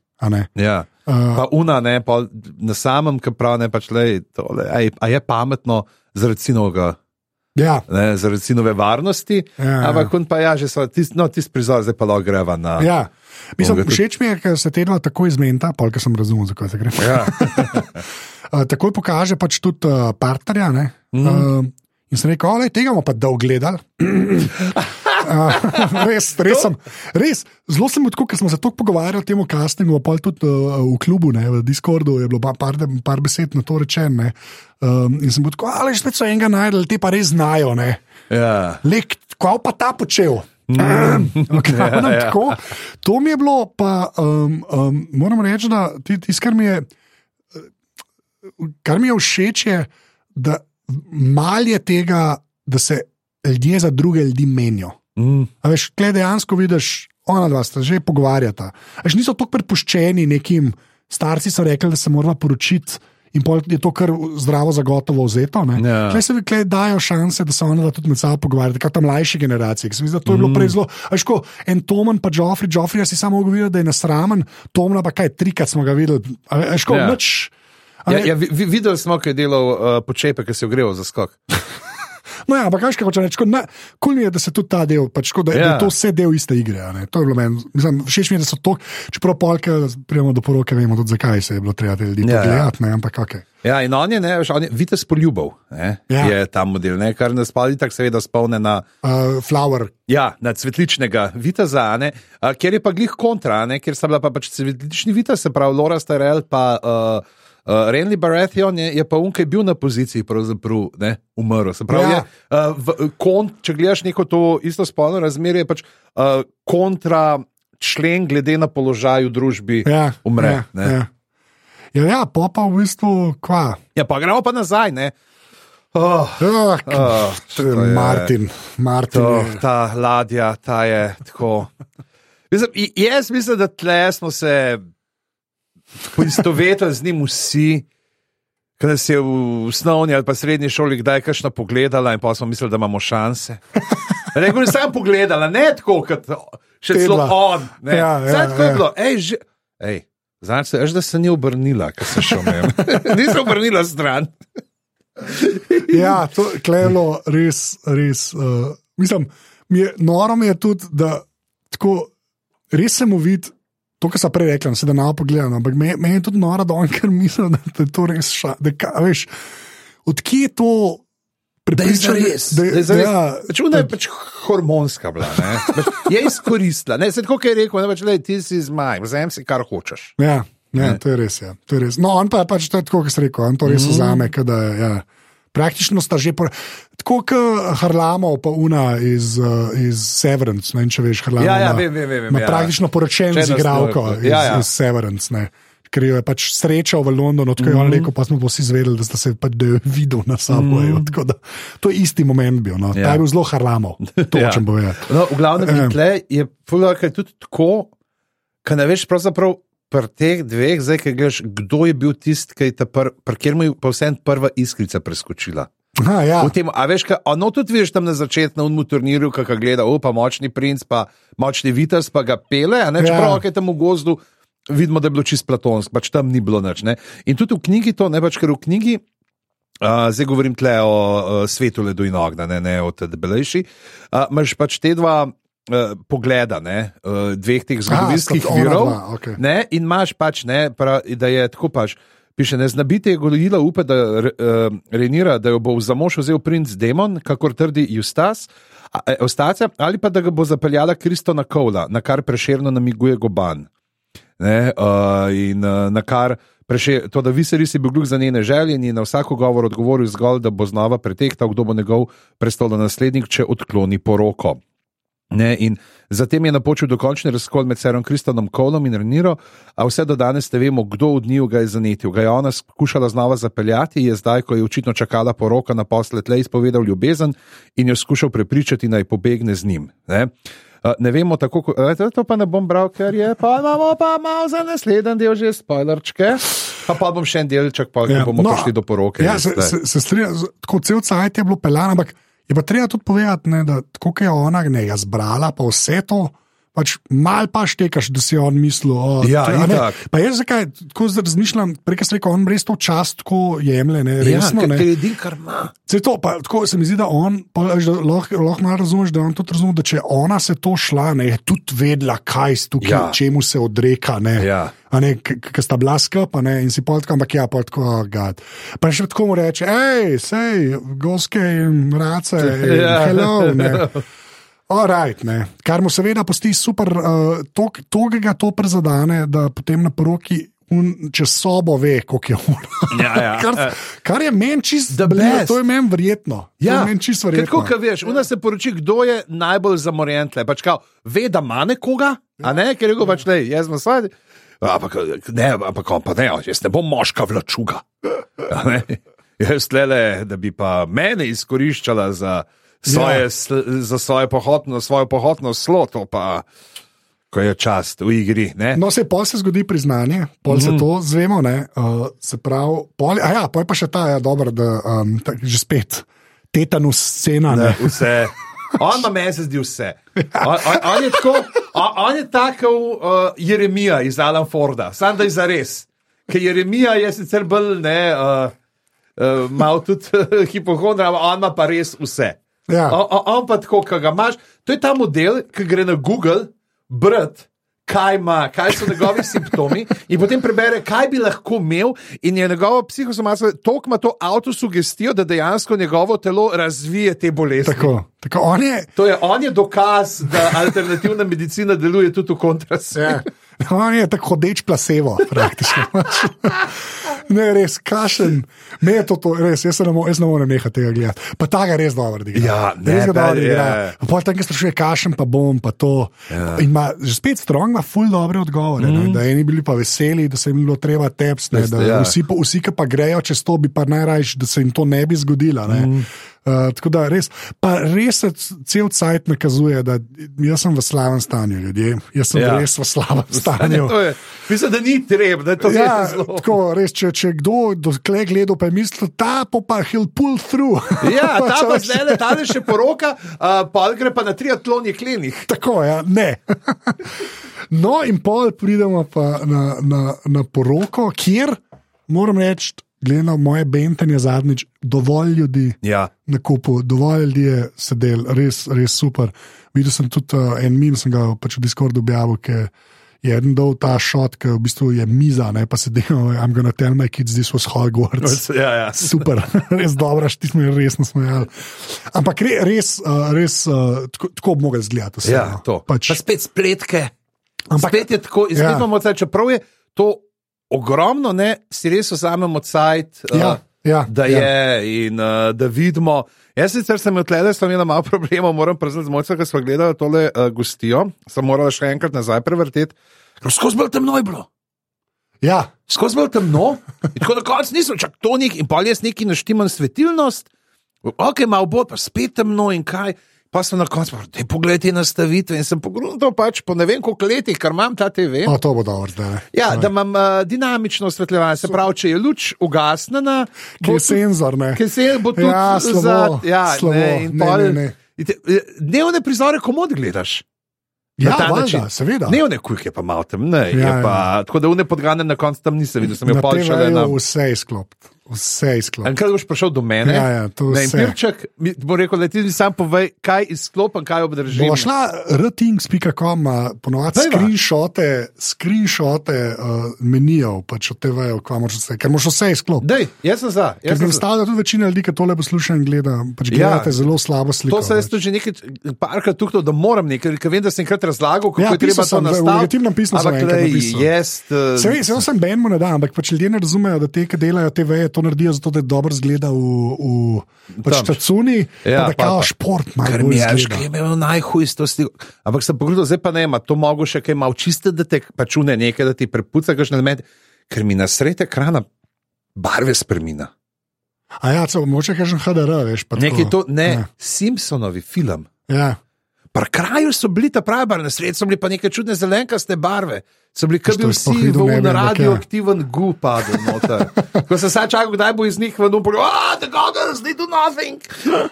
Ja. Uh, pa una, ne, pa na samem, ki pravi, pač, a, a je pametno zaradi sinoga Ja. Ne, zaradi sinove varnosti. Ja, Ampak on pa ja, že so tisti no, tist prizor, zdaj pa lahko greva na. Ja. Mislim, všeč mi je, ker se tedno tako izmenta, polk sem razumel, zakaj se gre. Ja. Uh, takoj pokaže pač tudi uh, partnerja. Mm uh, in sem rekel, da tega bomo pa dolgo gledali. uh, res, res, sem, res, zelo sem tako, ker smo se tako pogovarjali o tem castingu, pa tudi uh, v klubu, ne, v Discordu je bilo pa par, par besed na to rečeno. Um, in sem tako, ali spet so enega najdel, te pa res znajo. Ne. Ja. Lek, kaj pa ta počel? Okay, Ja, ja. tako, to mi je bilo, pa um, um, moram reči, da tisto, kar mi je. Kar mi je všeč, je, da malo je tega, da se ljudje za druge ljudi menijo. Mm. A veš, klej dejansko vidiš, ona dva sta že pogovarjata. A Veš, niso tako prepuščeni nekim starci, so rekli, da se moramo poročiti. In pol je to kar zdravo, zagotovo vzeto. Ja. Klej se klej dajo šanse, da se ona tudi med sabo pogovarjata, kot ta mlajši generacija. ki se mi zdi, da To je bilo Mm. prej zelo. a veš, ko En Toman, pa Joffrey, Joffrey si samo govoril, da je nasramen, Tomna pa kaj, trikrat smo ga videli. A veš, ko Ja. nič. Ja, ja, vi, vi- videli smo, kaj je delal uh, počepe, ki se je ogreval za skok. No, ja, ampak kaj hoče reči, kul mi je, da se tudi ta del, pač, da, ja. da Ja. je to vse del iste igre. To je bilo meni, mislim, všeč mi je, da so to, čeprav polke, prijemo do poroke, vemo tudi zakaj se je bilo treba te ljudi Ja, ja. pogledati, ne, ampak ok. Ja, in on je, ne, veš, on je Vites poljubov, ne, Ja. je ta model, ne, kar nas pa tako seveda spomne na, Uh, flower, ja, na cvetličnega Viteza, ne, a, kjer je pa glih kontra, ne, kjer sta bila pa pač cvetlični Vitez, se pravi Laura Starel pa. Uh, Uh, Renly Baratheon je, je pa unkaj bil na poziciji, pravzaprav ne, umrl. Se pravi, Ja. je, uh, v, kont, če gledaš neko to isto spolno razmerje, je pač uh, kontra člen glede na položaj v družbi ja, umre. Ja, ne. ja. ja, ja pa pa v bistvu kva. Ja, pa gremo pa nazaj. Ne? Oh, Oh, oh, je Martin, Martin. To, je- ta ladja, ta je tako. Mislim, jaz mislim, da tle smo se poistovetili z njim vsi. Ker nas je v osnovni ali pa srednji šoli kdaj kakšno pogledala, in pa smo mislili, da imamo šanse. Rekel sem, sem pogledala, ne tako kot še celo on. Ne. Ja, ja, Zdaj, tako je ja. bilo. Ej, že, ej, znaš, se, da se ni obrnila, ker se šel mem. Nisem obrnila stran. Ja, to je bilo res, res. Uh, mislim, mi je, noro mi je tudi, da tako, res se mu vidi. To, kar sem prej rekel, se da na pogledam, ampak me- meni je tudi noro, da on kar misli, da da je to res ša. Da, ka, veš, odkje je to prepričanje? Da je zares. ja, Čudno je pač hormonska bila. ne. Pač Je izkoristila. Ne, se tako je rekel, ne pač le ti si zmaj, vzem si kar hočeš. Ja, ja Ne. to je res. Ja. To je res. No, on pa je pač to je tako, kot si rekel, on to res Mhm. vzame. Mm. Da, ja. Praktično sta že, por... tako kot Harlamo, pa Una iz, uh, iz Severance. Ne če veš, Harlamo. Ja, ja, vem, vem, vem, ja. praktično poročen Če z igralko to- iz, ja, ja. iz Severance. Ne. Ker jo je pač srečal v Londonu, tako je on Mhm. rekel, pa smo pa vsi zvedeli, da se pač da jo videl na sabo. Mm. To je isti moment bil. No. Ja. Ta Ja. je bil zelo Harlamo, to Ja. hočem povedati. No, v glavnem, Ja. in tle je tudi tako, da ne veš pravzaprav. Pri teh dveh, zdaj, ki gledaš, kdo je bil tisti, ki je ta prvi, pri katerem je pa vsem prva iskrica preskočila. Aha, ja. V Tem, a veš, kaj, a no tudi vidiš tam na začetku na unmu turnirju, ki ga gleda, opa, močni princ, pa močni vitez, pa ga pele, a ne, Ja. čeprav je tam v gozdu, vidimo, da je bilo čist platonsko, pač tam ni bilo nič. Ne? In tudi v knjigi to, ne pač, ker v knjigi. Uh, zdaj govorim tle o uh, svetu ledu in ogna, ne, ne o tej debelejši. Uh, Imáš pač te dva uh, pogleda, ne, uh, dveh teh zgodovinskih ona virov. dva, okej. Ne, in imaš pač, ne, pra, da je tako pač. Piše, ne znabite je gojila upe, da uh, renira, da jo bo za mož vzel princ Demon, kakor trdi Justas, a, e, Ostacija, ali pa da ga bo zapeljala Kristona Kovla, na kar prešerno namiguje Goban. Ne, uh, in uh, na kar preše, to, da Viserys je bil gluh za njene želje in je na vsako govor odgovoril zgolj, da bo znova pretektal, kdo bo njegov prestolonaslednik, če odkloni poroko. Ne, in zatem je napočil dokončni razkol med Serom Kristonom Kolom in Reniro, a vse do danes ne vemo, kdo od njiju ga je zanetil. Ga je ona skušala znova zapeljati, je zdaj, ko je očitno čakala poroka na poslet, le izpovedal ljubezen in jo skušal prepričati, naj pobegne z njim. Ne, ne vemo tako, ko, uh, to pa ne bom bral, ker je pa imamo pa malo za naslednji del že spoilerčke. Pa, pa bom še en delček, pa ja, bomo no, prišli do poroke. Ja, se, se, se strinjam, tako cel cajt je bilo pelano, ampak je pa treba tudi povedati, ne, da kot je ona ne zbrala, pa vse to, pač mal pa štekaš, da si on mislil. O, Ja, to ne. itak. Pa jaz zakaj tako zdaj razmišljam, prej sem rekel, on res to čast tako jemlje, ne, resno. ja, ne. ker je edin, kar ima. Se to, pa, tako se mi zdi, da on, pa, lahko, lahko malo razumeš, da on tudi razume, da če ona se to šla, ne, je tudi vedela, kaj s tukaj, ja. Ja. čemu se odreka. Ne, Ja. A ne, ki sta bila skupa ne, in si tako, ampak ja, pol tako, oh, God. Pa še tako mu reče, hej, sej, goske in race, in Ja. hello. Ne. Alright, ne. Kar mu seveda posti super, uh, tok, togega to prezadane, da potem na poroki un, čez sobo ve, koliko je on. Ja, ja. kar, kar je meni čist, The bled, best. to je meni verjetno. Ja, je meni čist verjetno. Tako, kot veš, ona se poroči, kdo je najbolj zamorjen tle. Pač kao, ve, da ima nekoga, a ne, ker je rekel, pač, lej, jaz sem svoj. Ampak, ne, ampak on pa ne, jaz ne bom moška vlačuga. Jaz le, da bi pa mene izkoriščala za svoje, Ja. ja. za svoje pohodno, svojo pohodno sloto, pa ko je čast v igri. Ne? No, se pol se zgodi priznanje, pol mm -hmm. se to zvemo. Ne, uh, se pravi, pol, a ja, pol je pa še ta, ja, dobro, da um, tak, že spet tetanus scena. Ne. Vse. On ima meni se zdi vse. On, on, on je tako, on, on je tako uh, Jeremija iz Alan Forda, sam da je za res. Ker Jeremija je sicer bolj ne, uh, uh, malo tudi uh, hipohondra, ampak on ima pa res vse. Ja. Pa tako, ki ga imaš. To je ta model, ki gre na Google, brati. Kaj, ima, kaj so njegovi simptomi, in potem prebere, kaj bi lahko imel, in je njegovo psihosomatsko, toliko ima to avtosugestijo, da dejansko njegovo telo razvije te bolezni. Tako, tako on je. To je, on je dokaz, da alternativna medicina deluje tudi v kontrastu. Ja. On je tako hodeč placebo, praktično. ne, res, kašen. Me je to, to res, jaz ne, mo jaz ne morem nehati tega gledati. Pa ta ga res dobro igra. Ja, ne, res ga dobro igra. ja. Pa tam, ki sprašuje, kašen pa bom, pa to. Ja. In ima že spet strong, ima ful dobre odgovore. Mm. Ne, da eni bili pa veseli, da se jim bilo treba teps, ne, da ja. vsi, pa- vsi, ki pa grejo čez to, bi pa najraje, da se jim to ne bi zgodilo. Ne. Mm. Uh, tako da res, pa res se cel cajt nakazuje, da jaz sem v slabem stanju, ljudje. Jaz sem ja. Res v slabem stanju. To je, mislim, da ni treba, da je to Ja, res zelo. tako, res, če, če kdo dokle gledal, pa je mislil, ta pa pa he'll pull through. Ja, ta pa zdaj le, ta le še poroka, uh, pa gre pa na triatlon jeklenih. Tako je, ja, ne. No, in pol pridemo pa na, na, na poroko, kjer moram reči, glede na moje bentenje zadnjič, dovolj ljudi Ja, na kupu, dovolj ljudi je sedel, res, res super. Videl sem tudi uh, en mim, sem ga pač v Discordu objavil, ki je en dol ta šot, ki v bistvu je miza, ne pa sedemo, I'm gonna tell my kids this was Hogwarts. ja, ja. Super, res dobro, ti smo jih resno smejali. Ampak re, res, uh, res uh, tako, tako bi mogli izgledati. ja no. to. Pač, Pa spet spletke. Ampak- spet je tako, Ja. izgledamo, ja. čeprav je to ogromno, ne, si res vzamemo cajt. Uh, ja, ja, da ja. je in uh, da vidimo. Jaz sicer sem odtled, sem imel malo problemov, moram priznati, z mojcem, ki smo gledali tole uh, gostijo, sem moral še enkrat nazaj prevrteti. ker Skozi bolj temno je bilo, Ja, skozi bolj temno. In tako na koncu nisem čak tonik in pa jaz neki naštimam svetilnost, ok, malo bo, pa spet temno in kaj. Pa sem na koncu rekel, da pogled te nastavitve in sem pogledal pač po ne vem koliko letih, ker imam ta TV. o, to bo dobro zdaj. Ja, da imam uh, dinamično osvetljevanje, se pravi, če je luč ugasnjena, Ki je senzor, ne. Ki se bo tudi Ja, slabo, za, ja, slabo. ne, in Ne, pol- ne, ne. in te- Dnevne prizore, komod gledaš. Ja, Na ta valjda, način. seveda. Dnevne kujke pa malo temne. Ja, Ja, pa, ja. Tako da une podgane na koncu tam nisem videl, sem jih Na pol šele na. Vse izklop. Vse izklop. Enkrat boš prišel do mene, Ja, ja, to na vse. Empirček, mi bo rekel, da ti mi sam povej, kaj izklopim, kaj obdržim. Bova šla rtings.com, ponovadi screenshote, screenshote uh, menijev, pač od TV-jev, kamor še vse, ker moraš vse izklopiti. Dej, jaz sem za. Ker Jaz sem za. predstavlja tudi večina ljudi, ki tole posluša in gleda, pač gledate ja, zelo slabo sliko. To se jaz pač. tudi že nekaj parkrat tukaj, da moram nekaj, ker vem, da sem enkrat razlagal, kako Ja, je treba pisal to sem, v nastaviti. negativnem pismu sem Ampak, enkrat glej, napisal. jaz. Uh, Se vem, se vsem benmu ne da, ampak pač ljudje ne razumejo, da te, ki delajo TV, to naredijo zato, da je dobro zgleda v, v pač Tam. tacuni, Ja, da kao šport malo Ker mi je že imel najhujstosti. Ampak sem pogledal, zdaj pa ne, ima to mogo še kaj malo čiste, da te pačune nekaj, da ti prepuca kakšne elemente, ker mi na sred ekrana barve spremina. A ja, celo, moče kažem HDR, veš, Nekaj to, ne, Ja. Simpsonovi film. Ja. Pri kraju so bili ta pravi barve, na sredi so bili pa neke čudne zelenkaste barve. So bili kot bi vsi v ampak ja. radioaktiven gu noter. Ko sem sad čakal, kdaj bo iz njih ven, upal, ah, the goggles, they do nothing.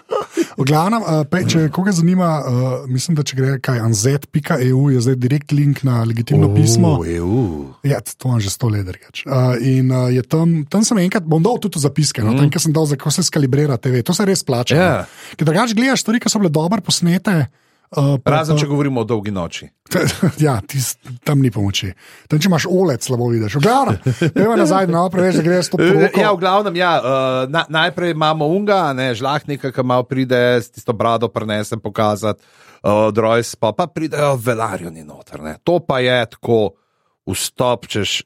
V glavnem, uh, pe, če koga zanima, uh, mislim, da če gre kaj anz.eu, je zdaj direkt link na legitimno oh. pismo. EU. Ja, to imam že sto let drugač. Uh, in uh, je tam, tam sem enkrat, bom dal tudi za piske, no, mm. tam, kjer sem dal, kako se skalibrira TV, to se res plača. Ja. no. Ker drugač gledaš stvari, ki so bile dobro posnete. Uh, pa- Razen, če govorimo o dolgi noči. ja, tis, tam ni pomoči. Tam, če imaš olec, slabo vidiš. Glavno, gremo nazaj, no, preveč, da greš to prvo. Ja, v glavnem, ja, uh, na, najprej imamo unga, ne, žlahnika, ki malo pride s tisto brado, prenesem pokazati, uh, drojs, pa, pa pridejo velarjoni noter. Ne. To pa je tako vstop, češ.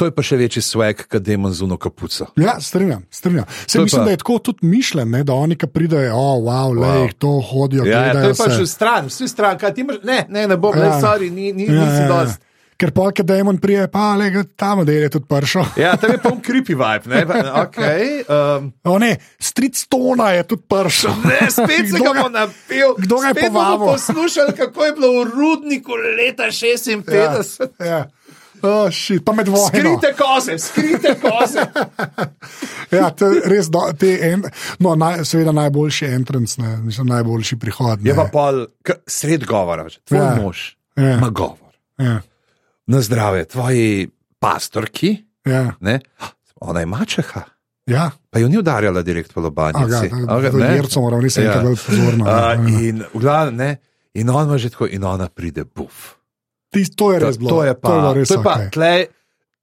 To je pa še večji swag, kot demon z uno kapuco. Ja, strinjam. strinjam. Se, je mislim, pa- da je tako tudi mišljen, ne, da oni, ki pridejo, oh, wow, wow. lej, to hodijo, Ja, ja, to je pač se. stran, vsi stran, kaj ti imaš, ne, ne, ne bom, Ja. ja. ne, sorry, ni, ni, Ja, nisi ja, ja. dost. Ker pa, ki demon prije, pa le, tam da je tudi pršo. Ja, tam je pol creepy vibe, ne, pa, okay, um, O ne, stric tona je tudi pršo. Ne, spet se ga bo napil. kdo ga je povabil? poslušali, kako je bilo v rudniku leta 56. Ja. Ja. Oh, shit, pa med vojno. Skrite koze, skrite koze. Ja, to je res, do, te en, no, naj, seveda najboljši entrance, ne, mislim, najboljši prihod. Je ne. pa pol, sred govora, tvoj Ja. ja. mož Ja. ima govor. Ja, Na zdravje, tvoji pastorki, ja, ne, ona je mačeha. ja. Pa jo ni udarjala direkt po lobanjici. Jerco moram res Ja. enkrat bolj pozorno. Uh, ja. in, v glavnem, ne, in on ima že tako, in ona pride buf. Tis- To je To, res bilo. to je pa, to je res to je pa okej. tle,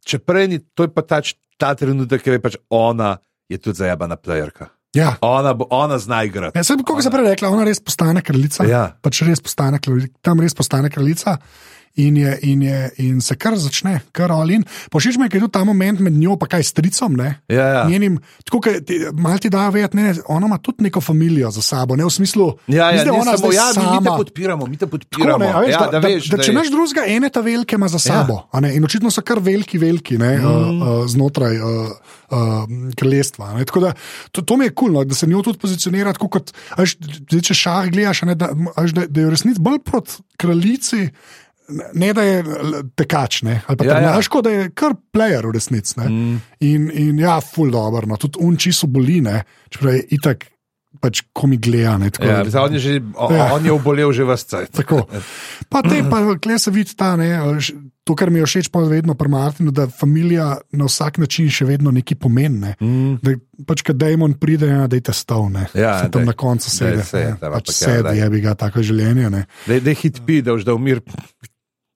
če prej ni, to je pa tač, ta trenutek, ker je pač ona, je tudi zajabana playerka. Ja. Ona, bo, ona zna igrati. Ja, sem, kot sem prej rekla, ona res postane kraljica. Ja. Pač res postane, kralji- tam res postane kraljica. In, je, in, je, in se kar začne, kar olin. Pošič me, ker je tudi ta moment med njo, pa kaj stricom. Ne? Ja, ja. Njenim, tako kot malo ti dajo vedeti, ne, ona ima tudi neko družino za sabo, ne v smislu, Ja, ja, da ni ona samo, zdaj ja, mi, mi te sama. podpiramo, mi te Tako, podpiramo. ne, a veš, ja, da, da, da, veš, da, če je- imaš drugega, ene ta velike ima za sabo. a ne, In očitno so kar veliki, veliki ne, mm. uh, uh, znotraj uh, uh, kraljestva. a Ne. Tako Da, to, to mi je kul, cool, no, da se njo tudi pozicionira tako kot, a veš, zdaj, če šah gledaš, ne, da, a veš, da, da je v resnici bolj proti kraljici. Ne, da je tekač, ne, ali pa Ja, ja, ja. ja. Tako, da je kar player v resnici. Mm. In, in ja, full dobro, no. tudi unči so boline, čeprav je itak pač komi gleda. ne, Ja, da- on, je že, o, Ja. on je obolel že vse cajt. Tako. Pa te, pa kle se vidi ta, ne, to, kar mi je všeč, pa vedno pri Martinu, da familija na vsak način še vedno nekaj pomeni. Ne. Mm. Da pač, kad Dajmon pride, ja, da je stavne. Ja, se tam daj. na koncu sedi. se, da, Pač ja, sedi, je bi ga tako življenje. Ne. Da je hit pi, da už da umir.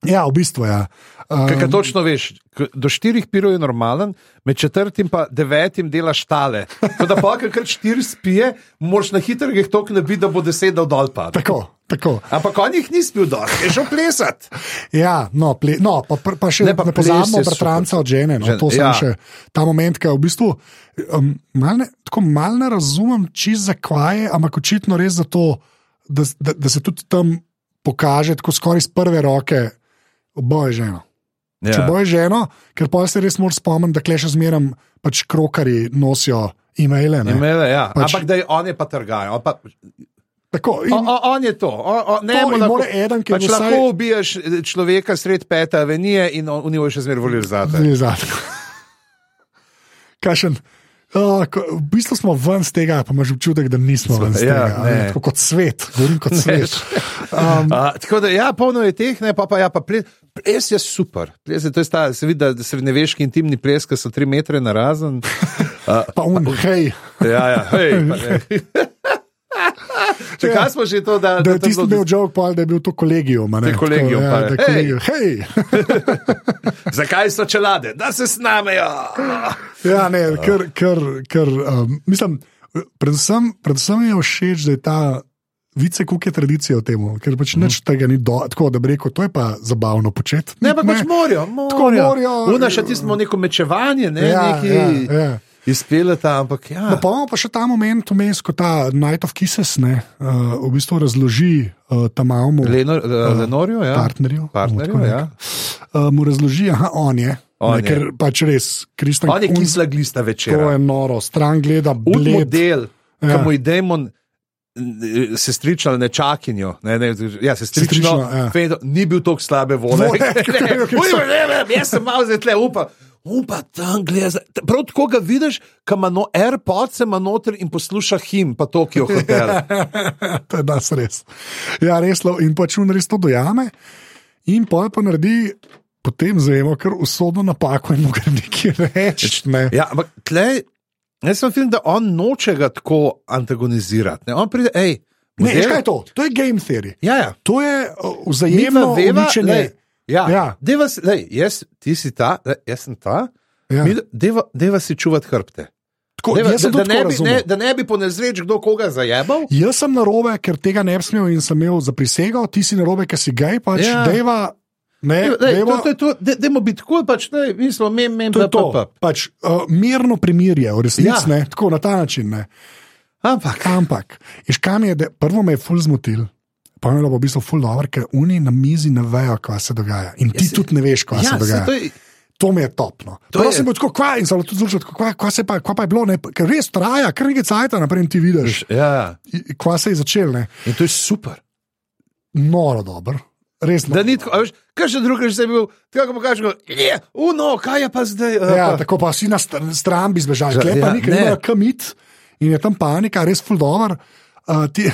Ja, v bistvu ja. Um, Kaj točno veš, do štirih pirov je normalen, med četrtim pa devetim delaš tale. Tako da pa, ker štiri spije, moraš na hitrih tok nabiti, da bo deset dal dol pad. Tako, tako. Ampak on jih ni spil dol, je šel plesati. Ja, no, ple, no pa, pa, pa še Ne, ne, pa ne pozabimo je bratranca od žene. No, Žen- to sem ja. še ta moment, ki v bistvu um, mal ne, tako mal ne razumem, čist zakvaj je, ampak očitno res zato, da, da, da se tudi tam pokaže tako skoraj iz prve roke, boje ženo. Ja. Če Ja. boje ženo, ker pa se res moraš spomniti, da kleše zmeram pač krokari nosijo e-maile. ne. Imele, ja. Pač- Ampak da je on je pa trgaj. On, pa, Tako, in, on, on, on je to. On, on, ne, To lahko, eden, ki je pač vsaj- lahko ubiješ eh, človeka sred pete avenije in on, v njej še zmeraj volil. Zdaj zadnji. Kašen. Uh, v bistvu smo ven z tega, pa imaš občutek, da nismo ven z Ja, tega. a ne. Tako kot svet, govorim kot svet. Um, Uh, tako da, ja, polno je teh, ne, pa, pa, ja, pa ples, ples je super. Ples je, to je sta, se vidi, da srednjeveški intimni ples, ki so tri metre na razen. Uh, pa un, hej, ja, ja, hej, pa, ne. Če kaj smo že to, da, da je to tisti bil joke, pa, da je bil to kolegijum. ne, je kolegijum, tako, pa ja, je, da je kolegijum. Hej. Zakaj so čelade? Da se snamejo. Ja, ne, ker, ker, ker um, mislim, predvsem, predvsem mi je všeč, da je ta. Vice, kako je tradicija v tem, ker pač nič tega ni do, tako, da bi rekel, to je pa zabavno početi. Ne, pa pač morajo. Tako morajo. Una še tismo neko mečevanje, ne, Ja, neki ja, ja. izpeleta, ampak ja. No, pa imamo pa še ta moment vmes, ko ta Night of Kisses ne, uh, v bistvu razloži uh, tam malmu Lenor, uh, Lenorju, ja. partnerju. Partnerju, bomo tako ja. Uh, mu razloži, da on je. On ne, je. ker pač res, Kristjan On je kisla glista To večera. je noro, stran gleda, Ud bled. model, Ja. ki mu je demon sestrično, nečakinjo. Ne, ne, ja, sestrično, Sestrično, ja. Fedo, ni bil tako slabe vode. Vode, ne, ne, jaz sem malo zdaj tle, upam. Upa tam gleda. Prav tako ga vidiš, ko ima no, AirPods ima noter in posluša him, pa Tokio hotel. to je nas res. Ja, res. In pač on res to dojame, in pa pa naredi. Potem zajemo kar usodno napako in mu gre nekaj reči. Ne. Ja, ampak tle, jaz sem film, da on noče ga tako antagonizirati. Ne? On pride, hej, Ne, veš, kaj je to? To je game theory. Ja, ja. To je vzajemno uničenje. Ja, Ja. Deva, lej, jaz, ti si ta, lej, jaz sem ta. Ja. Ja. Deva, deva si čuvati hrbte. Tako, Deva, da, da, ne bi, ne, da ne bi po nezreč kdo koga zajebal. Jaz sem na robe, ker tega ne bi smel in sem imel za prisego, ti si na robe, ker si gej, pač Ja. deva. Ne, Lej, deva, to, to, to, de, demo biti kul, pač ne, mi smo mem, mem, to to. pa, pa. Pač, uh, mirno primirje, v resnici, Ja. ja. ne, tako na ta način. Ne. Ampak, Ampak, iš kam je, da, prvo me je ful zmotil. Pa je bilo v bistvu ful dobro, ker oni na mizi ne vejo, kaj se dogaja. In ti se- tudi ne veš, kaj ja, se se, dogaja. to je, To mi je topno. To Prav je- sem bil tako kva in sem tudi zelo tako, kva, kva, se pa, kva pa je bilo, ne, ker res traja, kar nekaj cajt naprej ti vidiš, ja, kva se je začel, ne. in to je super. Noro dobro. Res Da ni tako, veš, kaj še drugo, že sem bil, tako pa kažeš, je, uno, kaj je pa zdaj? a, Ja, tako pa si na str- stran bi zbežal, Ja, ja, pa ja, nekaj ne. ne kamit in je tam panika, res ful dobro. Uh, ti,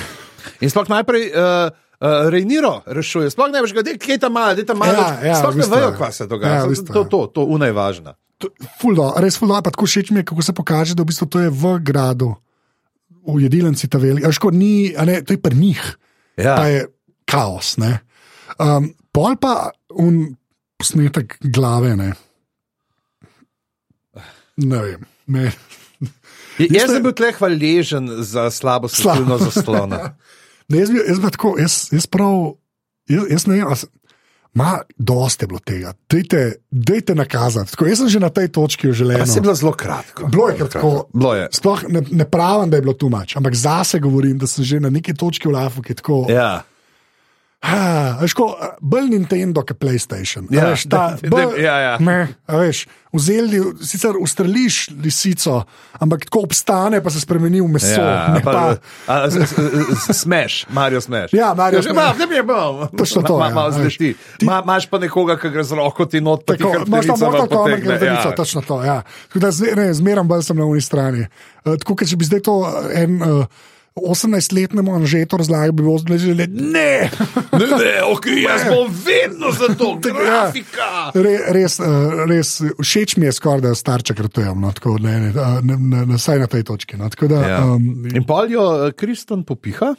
In sploh najprej uh, uh, Rejniro rešuje, sploh ne veš, kje je tam malo, kje je tam malo. Ja, ja, sploh ne bistvu, vejo, kaj se dogaja. Ja, v bistvu, to, to, to, to je važno. to- ful dobro, res ful dobro, pa tako všeč mi je, kako se pokaže, da v bistvu to je v gradu, v jedilnici ta veliki. Škoda ni, a ne, to je pri njih, Ja. pa je kaos. Ne. Um, pol pa un posnetek glave, ne. Ne vem. Ne. Je, Jaz jaz sem bil tle hvaležen za slabo Slabo. svetilno zaslona. Ne, jaz, jaz, tako, jaz, jaz prav, jaz, jaz ne vem, se- ma, dosti je bilo tega. Dejte, dejte nakazati. Tako, jaz sem že na tej točki v Pa se je življenju. bilo zelo kratko. Bilo je kar tako. Bilo je. Sploh ne, ne pravim, da je bilo tu mač, ampak zase govorim, da sem že na neki točki v Lafu, ki je tako. Ja. Ha, veš, ko, bolj Nintendo, kot PlayStation. Ja, veš, ta, da- bolj, da- ja, ja. A veš, vzeli, sicer ustreliš lisico, ampak tako obstane, pa se spremeni v meso. Ja, ne, pa, pa, a, s- s- smeš, Mario smeš. Ja, Mario Že Smash. malo, ne bi malo. Točno to, Ma, ja, malo a veš. zleti. Ma, imaš pa nekoga, ki gre z roko ti not, pa ti Tako, imaš tam ven Kombat, potegne, gledalico, ja. točno to. Ja. Tako da zme- ne, Zmeraj bolj sem na uni strani. Uh, tako, ker če bi zdaj to eh, en uh, 18-letnemu Anžetu razlagal, bi bilo zelo že ne. Ne, ne, ok, jaz bom vedno za to, Ja. grafika. Re, res, uh, res, všeč mi je skoraj, da starče krtujem, no, tako, ne, ne, uh, ne, ne, ne, saj na tej točki. No, tako da, Ja. um, In pol jo eh, Kristjan popiha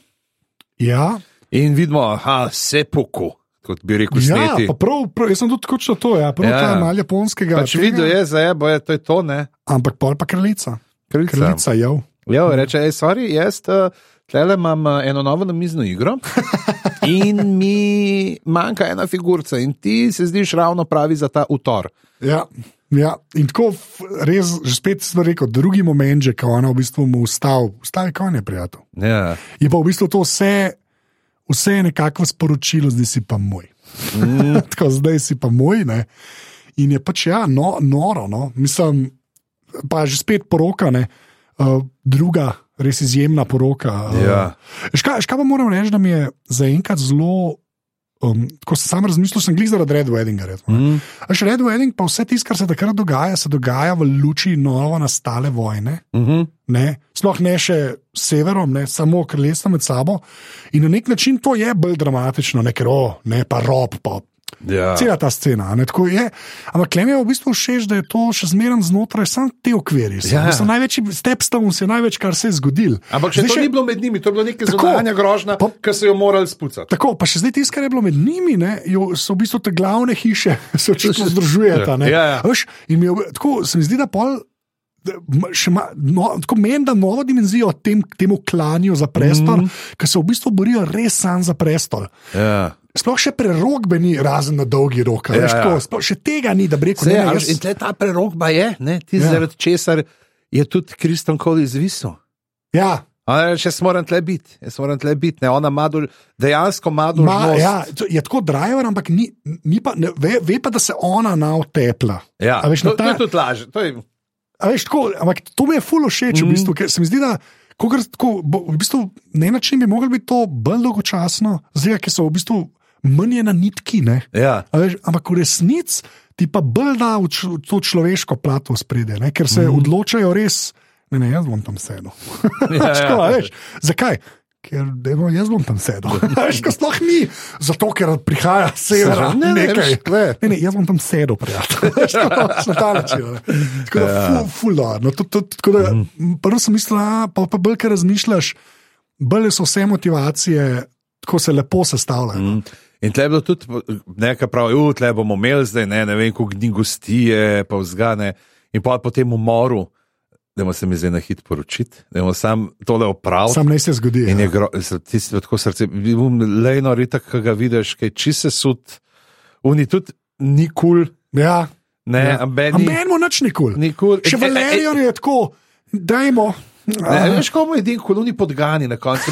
ja, in vidimo, da se poko, kot bi rekel, ja, sneti. pa prav, prav, jaz sem tudi točno to, ja, prav Ja. ja. ta mal japonskega. Pač videl je, zdaj bo je to, je to ne. Ampak pol pa kraljica. Kraljica. Kraljica, ja. Ja, reče, hej, sorry, jaz uh, tlele imam uh, eno novo namizno igro in mi manjka ena figurca in ti se zdiš ravno pravi za ta utor. Ja, ja. In tako res, že spet sem rekel, drugi moment, že ko ona v bistvu mu ustavi, ustavi konje, prijatelj. Ja. Je pa v bistvu to vse, vse je nekako sporočilo, zdaj si pa moj. Mm. tako, zdaj si pa moj. Ne? In je pač ja, no, noro, no. mislim, pa že spet poroka, ne? Uh, druga, res izjemna poroka. Uh, Ja. Škaj, škaj pa moram reči, da mi je zaenkrat zelo. Um, ko sem sam razmislil, sem glih zaradi Red Weddinga. recimo, ne. Mm. A še Red Wedding, pa vse tisto, kar se takrat dogaja, se dogaja v luči novo nastale vojne. Mm -hmm. Ne? Sploh ne še severom, ne? samo kraljestvo med sabo. In na nek način to je bolj dramatično, ne ker o, ne pa rob, pa ja. cela ta scena. je. Ampak klem je v bistvu všeč, da je to še zmeraj znotraj sam te okvirje. Ja. Ja. Največji stepstone je največ, kar se je zgodil. Ampak še Zdaj to ni bilo med njimi, to je bilo nekaj zunanja grožnja, Pa- ki so jo morali spucati. Tako, pa še zdaj tisto, kar je bilo med njimi, ne, jo, so v bistvu te glavne hiše, se očitno združujeta. ne. Ja, ja. Veš, je, tako se mi zdi, da pol. še Ma, no, tako meni, da novo dimenzijo tem, temu klanju za prestol, mm. ki se v bistvu borijo res sam za prestol. Ja. Sploh še prerogbe ni, razen na dolgi rok. Ja, Ja. Sploh še tega ni, da bi rekel. In jaz, tle ta prerokba je, ne, ti ja. Zaradi česar je tudi Kristjan Koli izvisel. ja, reče, jaz moram tle biti, jaz moram tle biti. Ne, ona ima dol, dejansko ima Ma, ja, to je tako driver, ampak ni, ni pa, ne, ve, ve pa, da se ona naotepla. ja. A veš, to, to ta- je tudi laže. To je, A veš, tako, ampak to mi je fulo všeč, mm. v Mhm. bistvu, ker se mi zdi, da Kogar, tako, bo, v bistvu, na en način bi lahko bilo to bolj dolgočasno, zdaj, ki so v bistvu manj na nitki. Ja. Veš, ampak v resnici ti pa bolj da v to človeško plato spredje, ker se mm. odločajo res. Ne, ne, jaz bom tam sedel. Ja, Čko, ja. veš, zakaj? Ker demo, jaz bom tam sedel. Veš, ko sploh ni, zato ker prihaja sever. Ne, ne, ne, ne, ne, jaz bom tam sedel, prijatelj. Na ta način. Tako da, ja. fulano. No, mhm. prvo sem mislil, pa, pa bolj, ker razmišljaš, bolj so vse motivacije, ko se lepo sestavljajo. Mm. In tle je bilo tudi nekaj pravi, tle bomo imeli zdaj, ne, ne vem, koliko dni gostije, pa vzgane. In pa po tem umoru, da se mi zdaj na hit poročiti, da bomo sam tole opravili. Sam ne se zgodi. In je ja. gro, ti si tako srce, bom lejno ritak, ki ga vidiš, kaj či se sud, oni tudi nikul. Ja. Ne, ja. ameni. Ameni mu nič nikul. nikul. Še Valerijo je tako, dajmo. Ne, veš, komu je edini koloni podgani na koncu.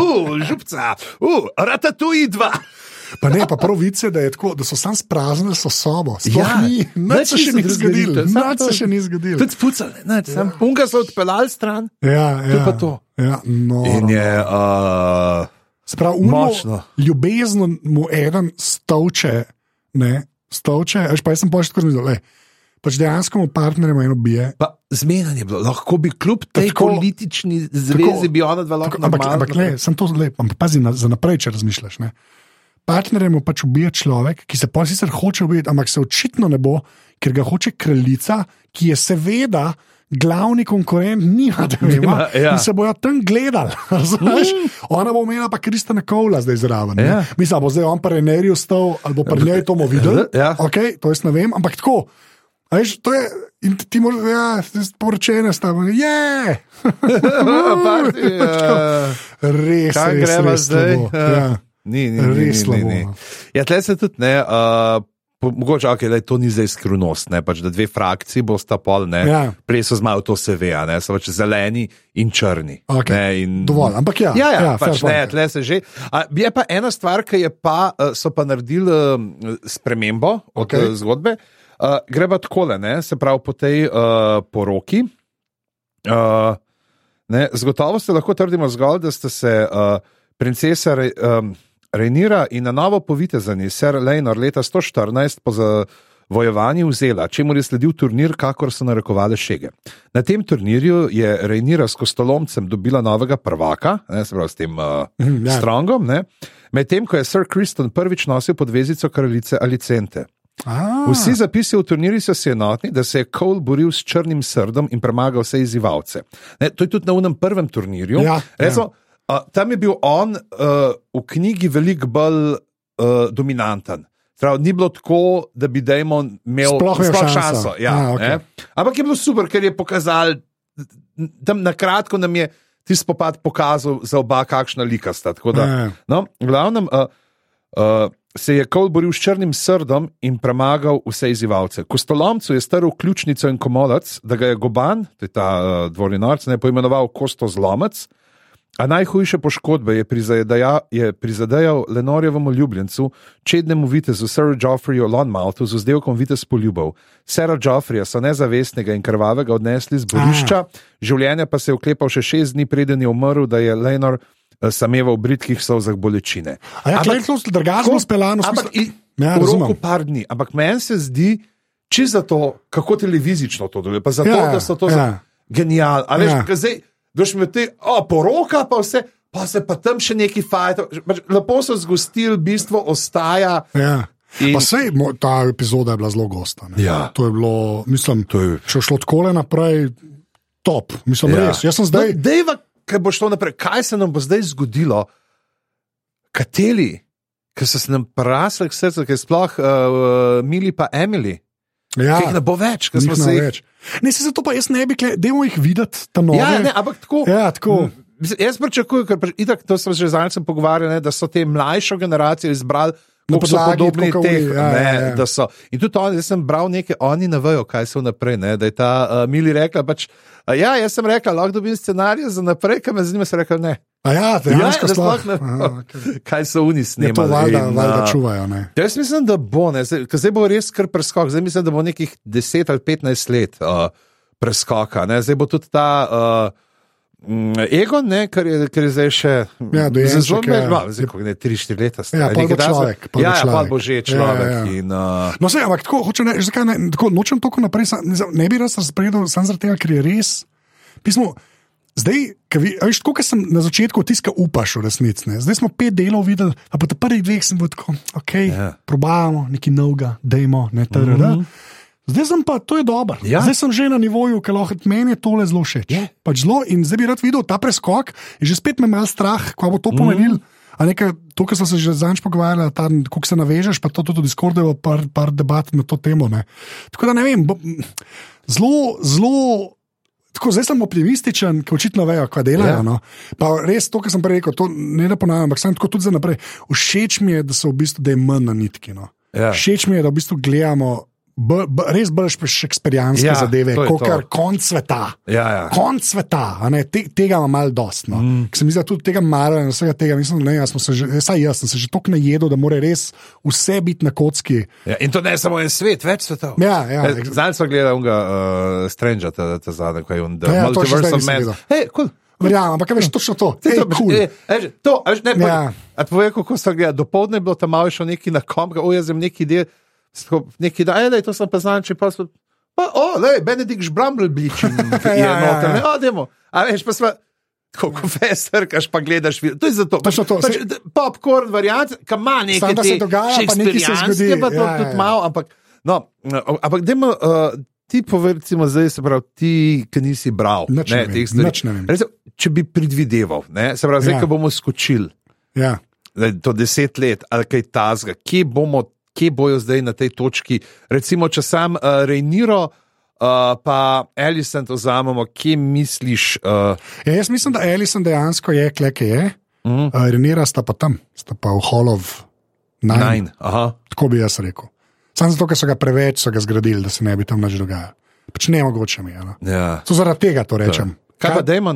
Uf, župca, uf, ratatuj dva. Pa ne, pa pravice, da, da so sam spraznili so sobo. Ja, nič se še ni zgodilo. Nič se še ni zgodilo. Tudi spucali, ja. sem punga so odpeljali stran. Ja, ja. pa to. Ja, no, In je. Uh, Sprav, umo, ljubezno mu eden stovče, ne, stovče, veš pa jaz sem pošti tako zmizel. Pač dejansko partnerjem eno bije. Pa zmenjanje je bilo, lahko bi kljub tej tako, politični zvezi tako, bi ona dva lahko. Ampak, ampak ne, sem to zelo, ampak pazi na, za naprej, če razmišljaš. Ne partnerjem pač ubije človek, ki se pa sicer hoče ubiti, ampak se očitno ne bo, ker ga hoče kraljica, ki je seveda. Glavni konkurent nima, da imel. Ja. In se bojo tam gledali. Mm. Ona bo imela pa Kristjana Kovla zdaj zraven. Ja. Mislim, bo zdaj on pa Renerijo stal ali bo pa njej to videl. Ja. Okay, to jaz ne vem, ampak tako. Veš, to je, in ti moraš, ja, sporočene stavke. Je! Res, kaj gremo zdaj? Ja. Ni, ni, res ni. ni, ni. No. Ja, tle se tudi ne. Uh, Mogoče okay, da to ni zdaj skrivnost, pač, da dve frakciji bosta pol, ja. prej so zmagali, to se ve, ne so pač zeleni in črni. Okay. Ne, in... Dovolj, ampak ja. Ja, ja, ja pač, ne, tle se že. A, je pa ena stvar, ki pa, uh, so pa naredili uh, spremembo od okay. uh, zgodbe. Uh, gre pa tako, se pravi po tej uh, poroki. Uh, Zagotovo se lahko trdimo zgolj, da ste se uh, princesa. Um, Rejnira in na novo povitezani Sir Lejnor leta 114 po zavojovanju vzela, čemu je sledil turnir, kakor so narekovali šege. Na tem turnirju je Rejnira s kostolomcem dobila novega prvaka, ne, se pravi s tem uh, ja. Strongom, medtem ko je Sir Kristen prvič nosil podvezico kraljice Alicente. A. Vsi zapisi v turnirju so se enotni, da se je Cole boril s črnim srdom in premagal vse izzivalce. Ne, to je tudi na unem prvem turnirju. Ja, Rezo, ja tam je bil on uh, v knjigi veliko bolj uh, dominanten. Prav, ni bilo tako, da bi Dajmon imel sploh, sploh šanso. šanso. Ja, A, okay. Ampak je bilo super, ker je pokazal, tam na kratko nam je ti spopad pokazal za oba, kakšna lika sta. Da, ja. no, glavnem, uh, uh, se je Kol boril s črnim srdom in premagal vse izzivalce. Kostolomcu je strl ključnico in komolac, da ga je Goban, to je ta uh, dvorni narc, ne poimenoval Kostozlomec. A najhujše poškodbe je, je prizadejal Lenorjevemu ljubljencu, čednemu vitezu Sir Geoffreyu Lonmouthu z vzdelkom vitez poljubov. Sera Geoffreya so nezavestnega in krvavega odnesli z borišča, življenje pa se je uklepal še šest dni, preden je umrl, da je Lenor sameval v britkih solzah bolečine. Ja, ampak to je drugačno speljano. Ampak ja, v roku par dni. Ampak meni se zdi, če za to, kako televizično to deluje, pa zato, ja, da so to ja. genialni. Ja. Doš mi ti, o, poroka, pa vse, pa se pa tam še neki fajto. Pač lepo so zgostili, bistvo ostaja. Ja. In... Pa sej, ta epizoda je bila zelo gosta. Ja. To je bilo, mislim, je... če šlo tako naprej, top. Mislim, ja. res. Jaz sem zdaj. No, dejva, kaj bo šlo naprej, kaj se nam bo zdaj zgodilo, kateri, ki so se nam prasli k srcu, ki je sploh uh, Mili pa Emily. Ja. Ne bo več, ker smo se jih. Ne, se zato pa jaz ne bi, da jih videti tam noč. Ja, ne, ampak tako. Ja, tako. Jaz pričakujem, ker itak, to smo že zadnjič pogovarjali, da so te mlajše generacije izbrali. Na podlagi teh, ja, ne, ja, ja. da so. In tudi oni, jaz sem bral nekaj, oni ne vejo, kaj so naprej. Ne, da je ta uh, Mili rekla, pač, uh, ja, jaz sem rekla, lahko dobim scenarij za naprej, kaj me zanima, se rekla ne. A ja, dejansko ja, sploh ne vem, kaj so oni snimali. To valjda, in, valjda čuvajo. Ne? Jaz mislim, da bo, ne, zdaj, zdaj bo res kar preskok, zdaj mislim, da bo nekih 10 ali 15 let uh, preskoka. Ne? Zdaj bo tudi ta uh, mm, Egon, ne, kar, je, kar je zdaj še Ja, dojenček, zelo ja. malo, je 3-4 leta. star, Ja, pol bo nekaj takega. človek, pol bo Ja, ja, človek. bo že Ja, človek. ja, ja. In, uh, No, sej, ampak tako, hočem reči, zakaj ne, tako, nočem toliko naprej, sam, ne, ne bi raz razpredal, samo zaradi tega, ker je res. Pismo, zdaj, vi- veš, tako kot sem na začetku tiska upaš v resnici. Ne. Zdaj smo pet delov videli, a po prvih dveh sem bil tako, ok, Ja. yeah. probajamo nekaj novega, dajmo, ne tr. Mm -hmm. Zdaj sem pa, to je dobro. Ja. Zdaj sem že na nivoju, ker lahko meni tole zelo všeč. Je. Pač zelo in zdaj bi rad videl ta preskok, že spet me mal strah, kako bo to pomenil. A nekaj, to, kar smo se že zadnjič pogovarjali, kako se navežeš, pa to tudi Discordu, par, par debat na to temo. Ne. Tako da ne vem, zelo, zelo. Tako, zdaj sem optimističen, ker očitno vejo, kaj delajo. Ja. Ja. No. Pa res to, kar sem prej rekel, to ne da ponavljam, ampak sem tako tudi za naprej. Všeč mi je, da so v bistvu da je manj na nitki. No. Ja. Všeč mi je, da v bistvu gledamo b, b, res bolj šekspirijanske Ja, ja, zadeve, kot kar konc sveta. ja, ja. Konc sveta, te, tega ima malo dost. No. Mm. Se mi zdi, da tudi tega mara in vsega tega. Mislim, ne, jaz, se že, saj jaz sem se že toliko najedel, da mora res vse biti na kocki. Ja, in to ne samo en svet, več svetov. Ja, ja. Eh, Zdaj sem gledal unga uh, Stranger, ta, ta zadnji, ko je on The Ja, še Multiverse of Man. Hej, cool. Verjamem, ampak veš, točno to. Ej, to, cool. eh, eh, že, to, a veš, ne, Ja. ja. A povej, kako so gledali, dopoledne je bilo tam malo še neki na kom, o, jaz sem neki del, tako, neki da, ej, to sem pa znam, če pa so, pa, o, lej, Benedikt Žbramblbič je Ja, ja, noter, ja. ne, o, demo, a veš, pa sva, tako ko fester, kaš pa gledaš, to je zato. Točno to, Pač, d- popcorn variant, ki ima nekaj da se dogaja, pa nekaj se zgodi. pa to Ja, ja, tudi ja. malo, ampak, no, ampak dajmo, uh, ti povej, recimo, zdaj se pravi, ti, ki nisi bral, Nič ne vem, teh stvari. ne. Recimo, če bi predvideval, ne, se pravi, zdaj, Ja. ja. ko bomo skočili, Ja. to deset let ali kaj tasga, kje bomo, kje bojo zdaj na tej točki, recimo, če sam uh, Rejniro. Uh, pa Alison to vzamemo, kje misliš? Uh, Ja, jaz mislim, da Alison dejansko je, kleke je. mm, Uh, Renira sta pa tam, sta pa v Hall of Nine. nine. Tako bi jaz rekel. Samo zato, ker so ga preveč so ga zgradili, da se ne bi tam nič dogajalo. Pač ne mogoče mi je. No. Ja. To zaradi tega to rečem. Kaj pa?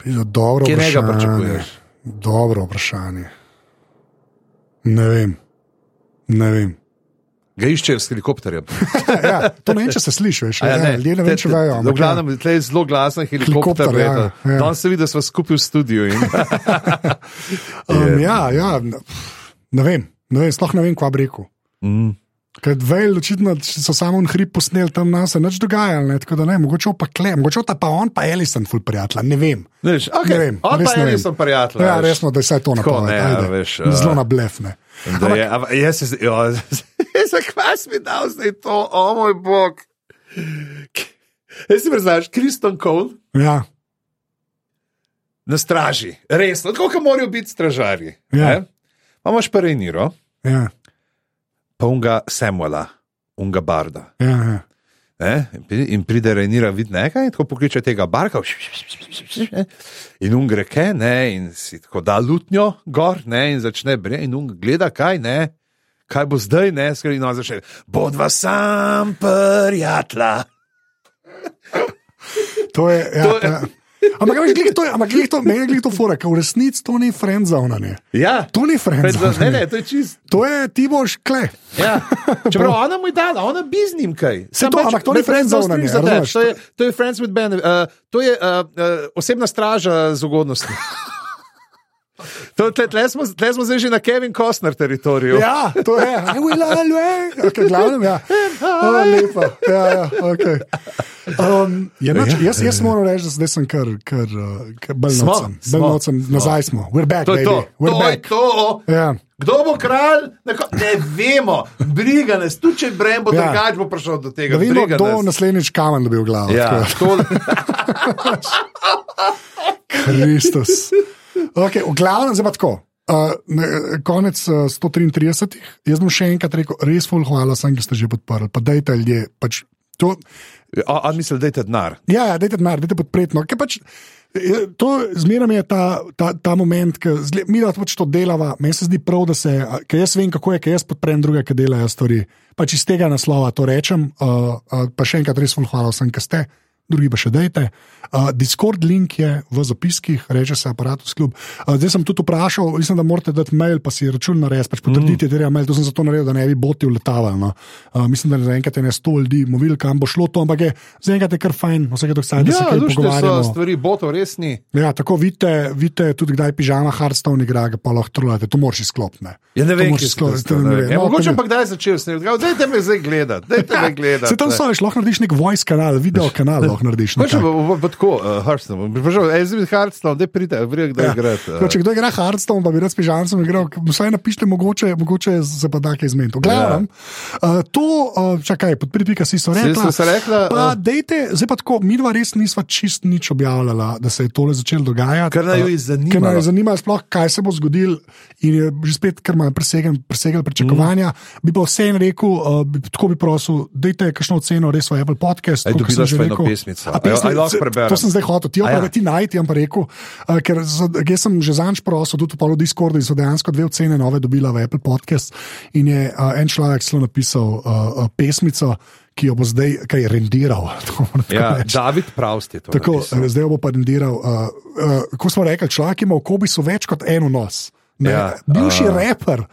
Pizdo, Dobro Kje vprašanje. Dobro vprašanje. Ne vem. Ne vem. Ga iščejo s helikopterjem. ja, to ne vem, če se sliši, veš. Ja, Ja, ljudje ne vem, če vejo. V ja. glavnem, tle je zelo glasen helikopter. Helikopter, ja, ja. Danes se vidi, da smo skupaj v studiu. In, Um, ja, ja, ne- ne vem, ne vem, sploh ne vem, kva bi rekel. mm. Ker Vejl, očitno so samo en hrib posneli tam nas, se nič dogajalo, ne, tako da ne, mogoče pa kle, mogoče ta pa on, pa Elison, ful prijatelj, ne vem. Veš, okay, Ne vem, on pa so prijatelji. Ja, veš. resno, da je vse to Tako, ne, a veš, Zelo uh, na blef. Jaz se zdaj, zakaj si mi dal zdaj to, o moj bog. Jaz si predstavljaš, Kriston Cole Ja, na straži, resno, tako kot morajo biti stražarji. Ja. pa Reniro, ja, pa unga Samuela, unga Barda. ja. Ne? In pri- In pride Renira, vidi nekaj, in tako pokliče tega barka, in un greke, ne, in si tako da lutnjo gor, ne, in začne bre, in un gleda, kaj ne, kaj bo zdaj, ne, skrbi, no, začne, bodva sam prijatla. To je. Ja, To je- to je. Ampak, veš, glih to je, ampak glih to, meni je glih to fora, ker v resnici to ni friendzone. Ne. Ja, To ni Pred- friendzone. ne, ne, to je čist. To je ti boš kle. Ja. Čeprav ona mu je dala, ona bi z njim kaj. Se to, ampak to ni friendzone, ne, razumeš? To je, to je friends with benefit, uh, to je uh, uh, osebna straža z ugodnostmi. Tle, tle, smo, tle smo zdaj že na Kevin Costner teritoriju. Ja, to je. I will always. Okay, glavnem, ja. Oh, lepo. Ja, ja, okay. um, je nač, jaz, jaz moram reči, da zdaj sem kar, kar, uh, kar bolj Smo, nocem. smo, Bolj nocem, nazaj smo. We're back, To to. We're To je back. to. Ja. Kdo bo kralj? Neko, ne vemo, briga nas, tudi če Brem bo Ja. drugač bo prišel do tega. Da vidimo, briga kdo nas. naslednjič kamen dobil glavo. Ja, Tako Kristus. Okay, v glavnem, zdaj pa tako. Uh, ne, konec uh, 133. Jaz bom še enkrat rekel, res ful hvala sem, ki ste že podprli. Pa dajte ljudje. Pač to, a, a misli, da je denar? ja, ja, dajte denar, dajte podpretno. Ker Pač, eh, to zmeraj je ta, ta, ta moment, ki mi da pač to delava. Meni se zdi prav, da se, ker jaz vem, kako je, ker jaz podprem druge, ki delajo stvari. Pač iz tega naslova to rečem. Uh, uh, pa še enkrat res ful hvala vsem, ki ste. Drugi pa še dejte. Uh, Discord link je v zapiskih, reče se Apparatus Club. Uh, zdaj sem tudi vprašal, mislim, da morate dati mail, pa si račun narediti, pač potrditi, mm. da je mail. To sem zato naredil, da ne bi boti uletavali. No. Uh, mislim, da zaenkrat je ne sto ljudi, movil, kam bo šlo to, ampak je zaenkrat je kar fajn, vsake to ksaj, da se Ja, kaj pogovarjamo. so stvari, botov resni. Ja, tako vidite, vidite tudi, kdaj pižama Hearthstone igra, pa lahko trolate, to moraš izklopiti. Ja, ne vem, moraš kje izklopiti, ste to ne vem. Ja, No, mogoče pa kdaj začel snemati. Dajte me zdaj gledati, dajte me gledati. Se tam so, veš, lahko narediš nek voice kanal, video kanal, lahko narediš. Nekaj. bo, tako, uh, Hearthstone, ej, zdaj bi Hearthstone, da pride, vrije, kdaj Ja. ja. igrati. Tako, če kdo igra Hearthstone, pa bi rad s pižamcem igral, vsaj napišite, mogoče, mogoče se pa da kaj zmeniti. Glavno, ja. uh, to, uh, čakaj, podpripika si so rekla. se rekla, pa uh, dejte, zdaj pa tako, mi dva res nisva čist nič objavljala, da se je tole začelo dogajati. Ker naju je Uh, zanimalo. Ker naj je zanimalo, sploh, kaj se bo zgodilo, in je že spet, ker ima presegel, pričakovanja. Mm. Bi pa vseeno rekel, uh, bi, tako bi prosil, dajte kakšno oceno, res v Apple podcast. Ej, tako kot dobila sem že sva eno rekel. Pesmico. A pesmi- jo? To sem zdaj hotel, ti jo ja. ti najti, jam pa rekel, uh, ker jaz sem že zanč prosil, tudi v Discordu, so dejansko dve ocene nove dobila v Apple podcast. In je uh, en človek celo napisal uh, uh, pesmico, ki jo bo zdaj kaj rendiral. Ja, reči. David Pravst je to. Tako, napisal. zdaj jo bo pa rendiral. Uh, uh, ko smo rekli, človek ima v kobisu več kot eno nos. Ne, Ja, bivši uh, raper,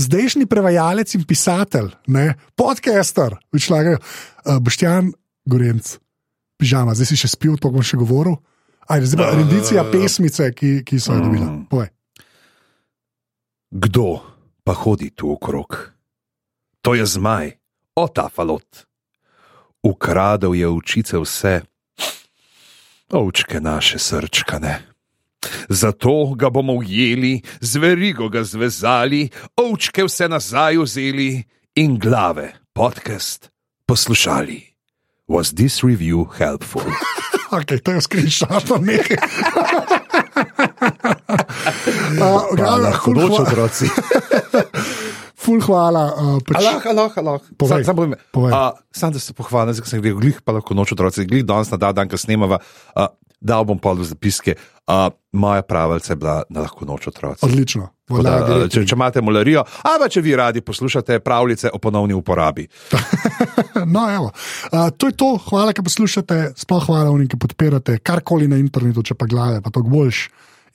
zdajšnji prevajalec in pisatelj, ne, podcaster, človek, uh, Boštjan Gorenc, pižama, zdaj si še spil, to bom še govoril. Ajde, zdaj pa Uh, rendicija pesmice, ki, ki so jo dobila. mm. Povej. Kdo pa hodi tu okrog? To je zmaj, o ta falot. Ukradel je očice vse, ovčke naše srčkane. Zato ga bomo ujeli, zverigo ga zvezali, ovčke vse nazaj vzeli in glave, podcast poslušali. Was this review helpful? Okay, to je screenshot, nekaj. uh, hudoč hva, otroci. ful hvala. Uh, pač, Allah, Allah, Allah. Povej, Sam, sam, povej. Uh, sam da se pohvalim, zdaj sem gledal, glih pa lahko noč otroci, glih danes na dan, dan ko snemava, uh, dal bom pol v zapiske. Uh, moja pravica je bila na lahko noč otroci. Odlično. Da, gre. če, če imate molarijo, ali pa če vi radi poslušate pravljice o ponovni uporabi. No, evo. uh, to je to, hvala, ki poslušate, sploh hvala vnim, ki podpirate karkoli na internetu, če pa glave, pa to boljš.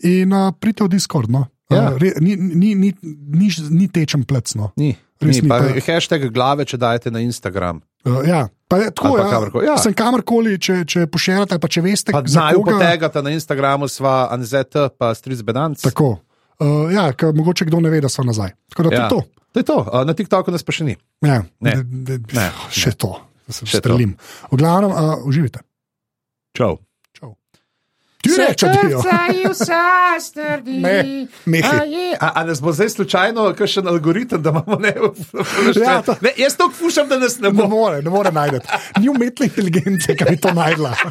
In uh, pridite v Discord. No. Ja. Uh, re, ni, ni, ni, ni, ni tečem plecno. Ni. Res Ni, ni, pa hashtag glave, če dajete na Instagram. Uh, ja. Pa je tako, ja, kamorkoli, ja. Sem kamorkoli, če, če poširate, pa če veste, Pa za znajo koga. potegati na Instagramu, sva Anzet, pa Stric Bedanc. Tako. Uh, ja, ker mogoče kdo ne ve, da so nazaj. Tako da Ja. ja. to je to. To je to. Uh, na TikToku nas pa še ni. Ja, Ne. d- Ne. Še to, da se Še to. strelim. V glavnem, uh, uživite. Čau. Čau. Ti reče, da je Ne, nehaj. A, a nas bo zdaj slučajno kakšen algoritem, da imamo ne, Ja, to- ne Jaz to fušam, da nas ne Ne bo. more, ne more najti. Ni umetne inteligence, ki bi to najdla.